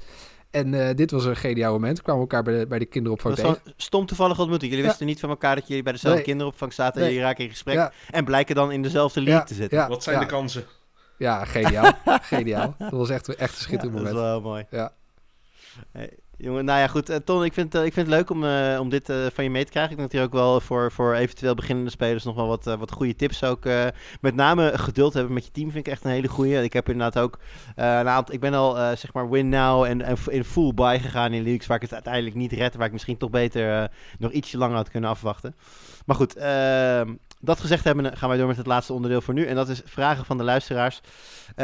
En eh, dit was een geniaal moment. We kwamen elkaar bij de, bij de kinderopvang Dat tegen. stom toevallig ontmoeting. Jullie Ja. wisten niet van elkaar dat jullie bij dezelfde Nee. kinderopvang zaten en jullie raken in gesprek. Ja. En blijken dan in dezelfde league Ja, te zitten. ja, Wat zijn ja. de kansen? Ja, geniaal. geniaal. Dat was echt, echt een schitterend Ja, dat is moment. wel mooi. Ja. Hey, jongen, nou ja, goed. eh, Ton, ik vind, eh, ik vind het leuk om, eh, om dit van je mee te krijgen. Ik denk dat hier ook wel voor, voor eventueel beginnende spelers nog wel wat, wat goede tips ook. met name geduld hebben met je team vind ik echt een hele goede. Ik heb inderdaad ook een aantal... Ik ben al, zeg maar, win now en, en in full buy gegaan in leagues waar ik het uiteindelijk niet red. Waar ik misschien toch beter nog ietsje langer had kunnen afwachten. Maar goed, ehm, dat gezegd hebben, gaan wij door met het laatste onderdeel voor nu. En dat is vragen van de luisteraars. Eh,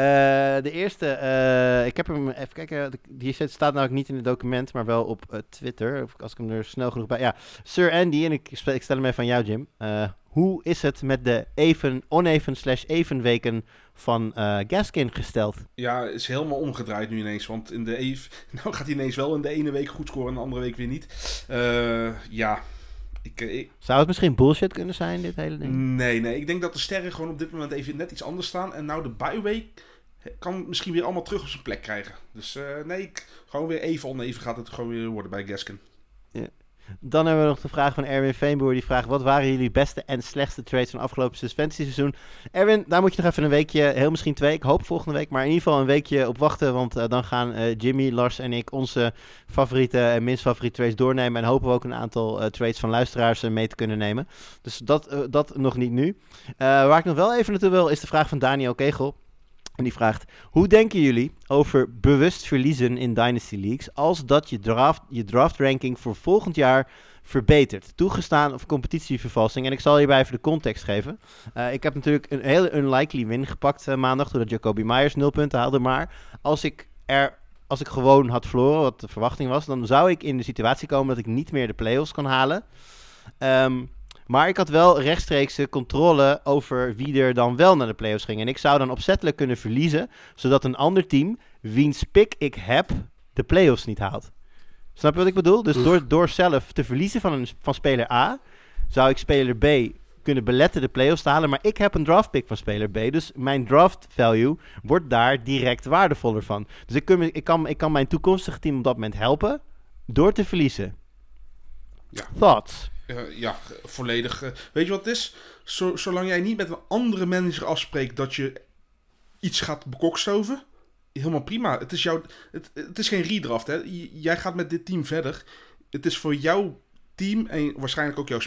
de eerste, eh, ik heb hem even kijken. Die staat nou niet in het document, maar wel op eh, Twitter. Als ik hem er snel genoeg bij. Ja, Sir Andy, en ik, stel hem even aan jou, Jim. Eh, hoe is het met de even, oneven slash even weken van eh, Gaskin gesteld? Ja, is helemaal omgedraaid nu ineens. Want in de Eve, nou gaat hij ineens wel in de ene week goed scoren en de andere week weer niet. Eh, ja, ik, eh, ik, Zou het misschien bullshit kunnen zijn, dit hele ding? nee, nee. Ik denk dat de sterren gewoon op dit moment even net iets anders staan. En nou de bye kan misschien weer allemaal terug op zijn plek krijgen. Dus eh, nee, ik, gewoon weer even oneven gaat het gewoon weer worden bij Gaskin. Dan hebben we nog de vraag van Erwin Veenboer. Die vraagt: Wat waren jullie beste en slechtste trades van afgelopen suspensierseizoen? Erwin, daar moet je nog even een weekje, heel misschien twee. Ik hoop volgende week, maar in ieder geval een weekje op wachten. Want eh, dan gaan eh, Jimmy, Lars en ik onze favoriete en minst favoriete trades doornemen. En hopen we ook een aantal eh, trades van luisteraars mee te kunnen nemen. Dus dat, dat nog niet nu. Waar ik nog wel even naartoe wil, is de vraag van Daniel Kegel. En die vraagt: Hoe denken jullie over bewust verliezen in Dynasty Leagues als dat je draft, je draft ranking voor volgend jaar verbetert? Toegestaan of competitievervalsing? En ik zal hierbij even de context geven. Eh, ik heb natuurlijk een hele unlikely win gepakt eh, maandag doordat Jacoby Myers 0 punten haalde. Maar als ik er als ik gewoon had verloren, wat de verwachting was, dan zou ik in de situatie komen dat ik niet meer de playoffs kon halen. Ehm, maar ik had wel rechtstreekse controle over wie er dan wel naar de playoffs ging. En ik zou dan opzettelijk kunnen verliezen, zodat een ander team, wiens pick ik heb, de playoffs niet haalt. Snap je wat ik bedoel? Dus door, door zelf te verliezen van, een, van speler A, zou ik speler B kunnen beletten de playoffs te halen. Maar ik heb een draft pick van speler B. Dus mijn draft value wordt daar direct waardevoller van. Dus ik, kun, ik, kan, ik kan mijn toekomstige team op dat moment helpen door te verliezen. Ja. Thoughts? Eh, ja, volledig. eh, weet je wat het is? Zo, zolang jij niet met een andere manager afspreekt dat je iets gaat bekokstoven, helemaal prima. Het is, jouw, het, het is geen redraft. Hè? Jij gaat met dit team verder. Het is voor jouw team en waarschijnlijk ook jouw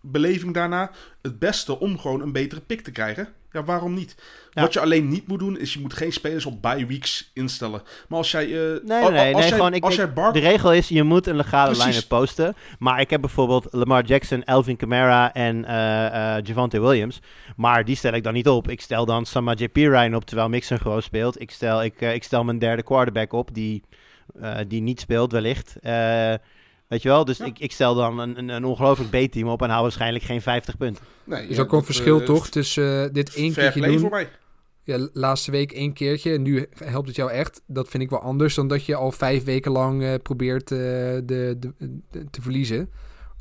speelbeleving daarna het beste om gewoon een betere pick te krijgen. Ja, waarom niet? Ja. Wat je alleen niet moet doen, is je moet geen spelers op bye weeks instellen. Maar als jij... eh, Nee, nee, als nee jij, gewoon, ik, als jij de regel is, je moet een legale line-up posten. Maar ik heb bijvoorbeeld Lamar Jackson, Alvin Kamara en eh eh Javante Williams. Maar die stel ik dan niet op. Ik stel dan Samaje Perine op, terwijl Mixon gewoon speelt. Ik stel, ik, ik stel mijn derde quarterback op, die, die niet speelt wellicht. Eh, weet je wel? Dus Ja. ik, ik stel dan een, een, een ongelooflijk B-team op en hou waarschijnlijk geen 50 punten. Nee, Er is ja, ook een verschil eh, toch tussen eh, dit één keertje doen. voor mij. Ja, laatste week één keertje en nu helpt het jou echt. Dat vind ik wel anders dan dat je al vijf weken lang eh, probeert eh, de, de, de- te verliezen.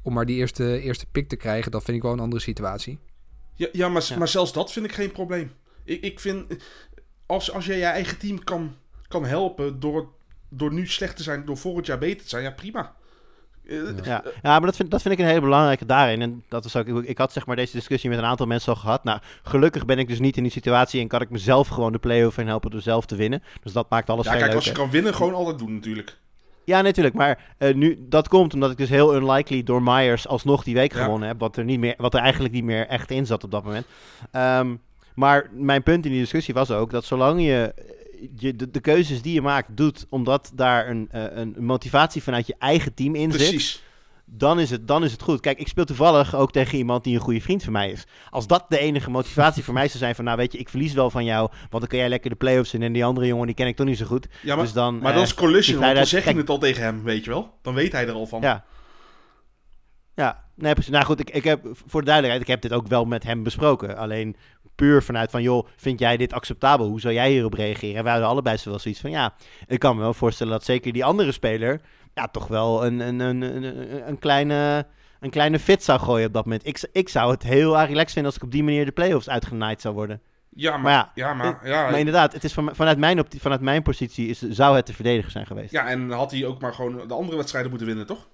Om maar die eerste, eerste pick te krijgen, dat vind ik wel een andere situatie. Ja, ja, maar, Ja. maar zelfs dat vind ik geen probleem. Ik, ik vind, als, als je je eigen team kan, kan helpen door, door nu slecht te zijn, door volgend jaar beter te zijn, ja prima. Ja, ja maar dat vind, dat vind ik een hele belangrijke daarin. En dat is ook, ik had zeg maar deze discussie met een aantal mensen al gehad. Nou, gelukkig ben ik dus niet in die situatie en kan ik mezelf gewoon de play-off in helpen door zelf te winnen. Dus dat maakt alles Ja, kijk, als je kan winnen, gewoon altijd doen natuurlijk. Ja, natuurlijk. Maar eh, nu, dat komt omdat ik dus heel unlikely door Myers alsnog die week Ja. gewonnen heb. Wat er, niet meer, wat er eigenlijk niet meer echt in zat op dat moment. Ehm, maar mijn punt in die discussie was ook dat zolang je, je de, de keuzes die je maakt doet, omdat daar een, eh, een motivatie vanuit je eigen team in zit, Precies. dan is, het, dan is het goed. Kijk, ik speel toevallig ook tegen iemand die een goede vriend van mij is. Als dat de enige motivatie voor mij zou zijn van, nou weet je, ik verlies wel van jou, want dan kun jij lekker de play-offs in en die andere jongen, die ken ik toch niet zo goed. Ja, maar, dus dan, maar eh, dat is collision, die want dan zeg je kijk, het al tegen hem, weet je wel. Dan weet hij er al van. Ja. Ja, nee, precies. Nou goed, ik, ik heb, voor de duidelijkheid, ik heb dit ook wel met hem besproken. Alleen puur vanuit van, joh, vind jij dit acceptabel? Hoe zou jij hierop reageren? En wij hadden allebei wel zoiets van, ja, ik kan me wel voorstellen dat zeker die andere speler, ja, toch wel een, een, een, een, een kleine... Een kleine fit zou gooien op dat moment. Ik, ik zou het heel erg relaxed vinden als ik op die manier de playoffs uitgenaaid zou worden. Ja, maar, Maar ja, ja, maar, ja, Maar inderdaad, het is van, vanuit, mijn vanuit mijn positie is, zou het de verdediger zijn geweest. ja, en had hij ook maar gewoon de andere wedstrijden moeten winnen, toch?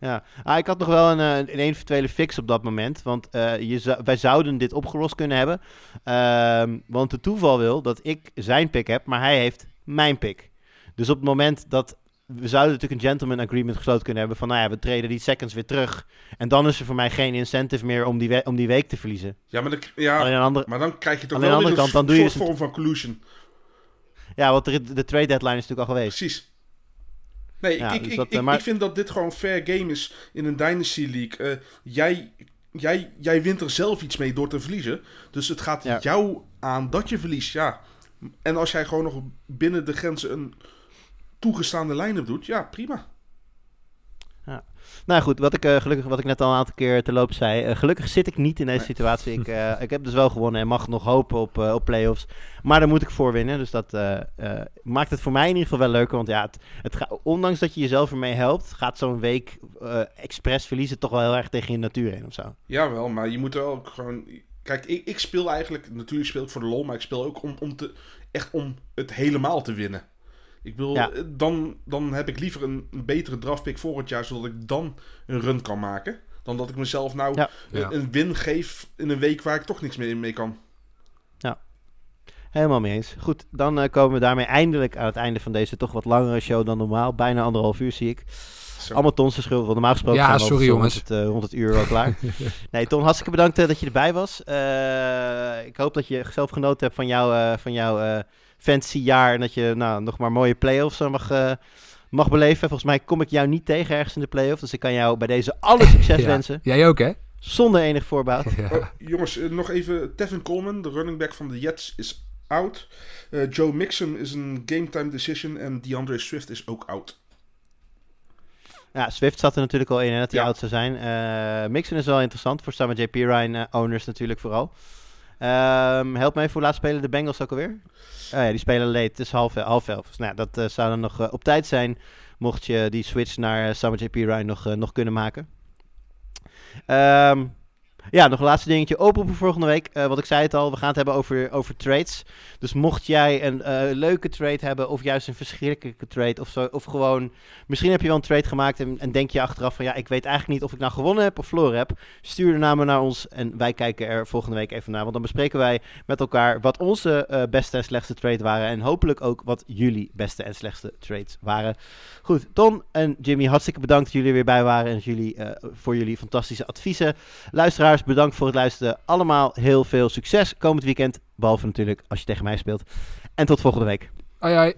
Ja, ah, ik had nog wel een, eh, een eventuele fix op dat moment. Want eh, je zou- wij zouden dit opgelost kunnen hebben. Ehm, want de toeval wil dat ik zijn pick heb, maar hij heeft mijn pick. Dus op het moment dat... We zouden natuurlijk een gentleman agreement gesloten kunnen hebben van... Nou ja, we treden die seconds weer terug. En dan is er voor mij geen incentive meer om die, we- om die week te verliezen. Ja, maar, ja, de andere, maar dan krijg je toch wel een kant, dan doe je soort dus vorm van collusion. ja, want de, de trade deadline is natuurlijk al geweest. Precies. Nee, Ja, ik, dus ik, dat, ik, eh, maar- ik vind dat dit gewoon fair game is in een Dynasty League. Eh, jij, jij, jij wint er zelf iets mee door te verliezen. Dus het gaat Ja. jou aan dat je verliest, ja. En als jij gewoon nog binnen de grenzen een toegestaande line-up doet, ja, prima. Nou goed, wat ik, eh, gelukkig, wat ik net al een aantal keer te loop zei. eh, gelukkig zit ik niet in deze situatie. Ik, eh, ik heb dus wel gewonnen en mag nog hopen op, op playoffs. Maar daar moet ik voor winnen. Dus dat maakt het voor mij in ieder geval wel leuker. Want ja, het, het ga- ondanks dat je jezelf ermee helpt, gaat zo'n week expres verliezen toch wel heel erg tegen je natuur in of zo. Jawel, maar je moet wel ook gewoon... Kijk, ik, ik speel eigenlijk... Natuurlijk speel ik voor de lol, maar ik speel ook om, om te, echt om het helemaal te winnen. Ik bedoel, Ja. eh, dan, dan heb ik liever een, een betere draftpick voor het jaar, zodat ik dan een run kan maken. Dan dat ik mezelf nou Ja. een- Ja. een win geef in een week waar ik toch niks mee, mee kan. Helemaal mee eens. Goed, dan eh, komen we daarmee eindelijk aan het einde van deze toch wat langere show dan normaal. Bijna anderhalf uur zie ik. Zo. Allemaal Ton zijn schuld, want normaal gesproken Ja, zijn we sorry, jongens. Rond het, eh, rond het uur wel klaar. nee, Ton, hartstikke bedankt dat je erbij was. Eh, ik hoop dat je zelf genoten hebt van, jou, eh, van jouw fantasy jaar. En dat je nou, nog maar mooie play-offs mag, eh, mag beleven. Volgens mij kom ik jou niet tegen ergens in de play-offs. Dus ik kan jou bij deze alle succes Ja. wensen. Jij ook, hè? Zonder enig. Ja. Oh, jongens, eh, nog even. Tevin Coleman, de running back van de Jets, is out. Eh, Joe Mixon is een game time decision. En DeAndre Swift is ook out. Ja, Swift zat er natuurlijk al in en dat hij Ja. oud zou zijn. Eh Mixon is wel interessant voor Summer JP Ryan owners natuurlijk vooral. Ehm, help me even, hoe laat spelen de Bengals ook alweer? Oh ja, die spelen het is half, half elf. Dus nou, dat eh, zou dan nog eh, op tijd zijn, mocht je die switch naar eh, Summer JP Ryan nog, nog kunnen maken. Ehm, ja, nog een laatste dingetje. Oproepen volgende week. Eh, wat ik zei het al, we gaan het hebben over, over trades. Dus mocht jij een eh, leuke trade hebben, of juist een verschrikkelijke trade, of, zo, of gewoon Misschien heb je wel een trade gemaakt en, en denk je achteraf van ja, ik weet eigenlijk niet of ik nou gewonnen heb of verloren heb. Stuur de namen naar ons en wij kijken er volgende week even naar. Want dan bespreken wij met elkaar wat onze eh, beste en slechtste trades waren. En hopelijk ook wat jullie beste en slechtste trades waren. Goed, Ton en Jimmy, hartstikke bedankt dat jullie er weer bij waren. En jullie, voor jullie fantastische adviezen. Bedankt voor het luisteren. Allemaal heel veel succes komend weekend. Behalve natuurlijk als je tegen mij speelt. En tot volgende week. Ai, ai.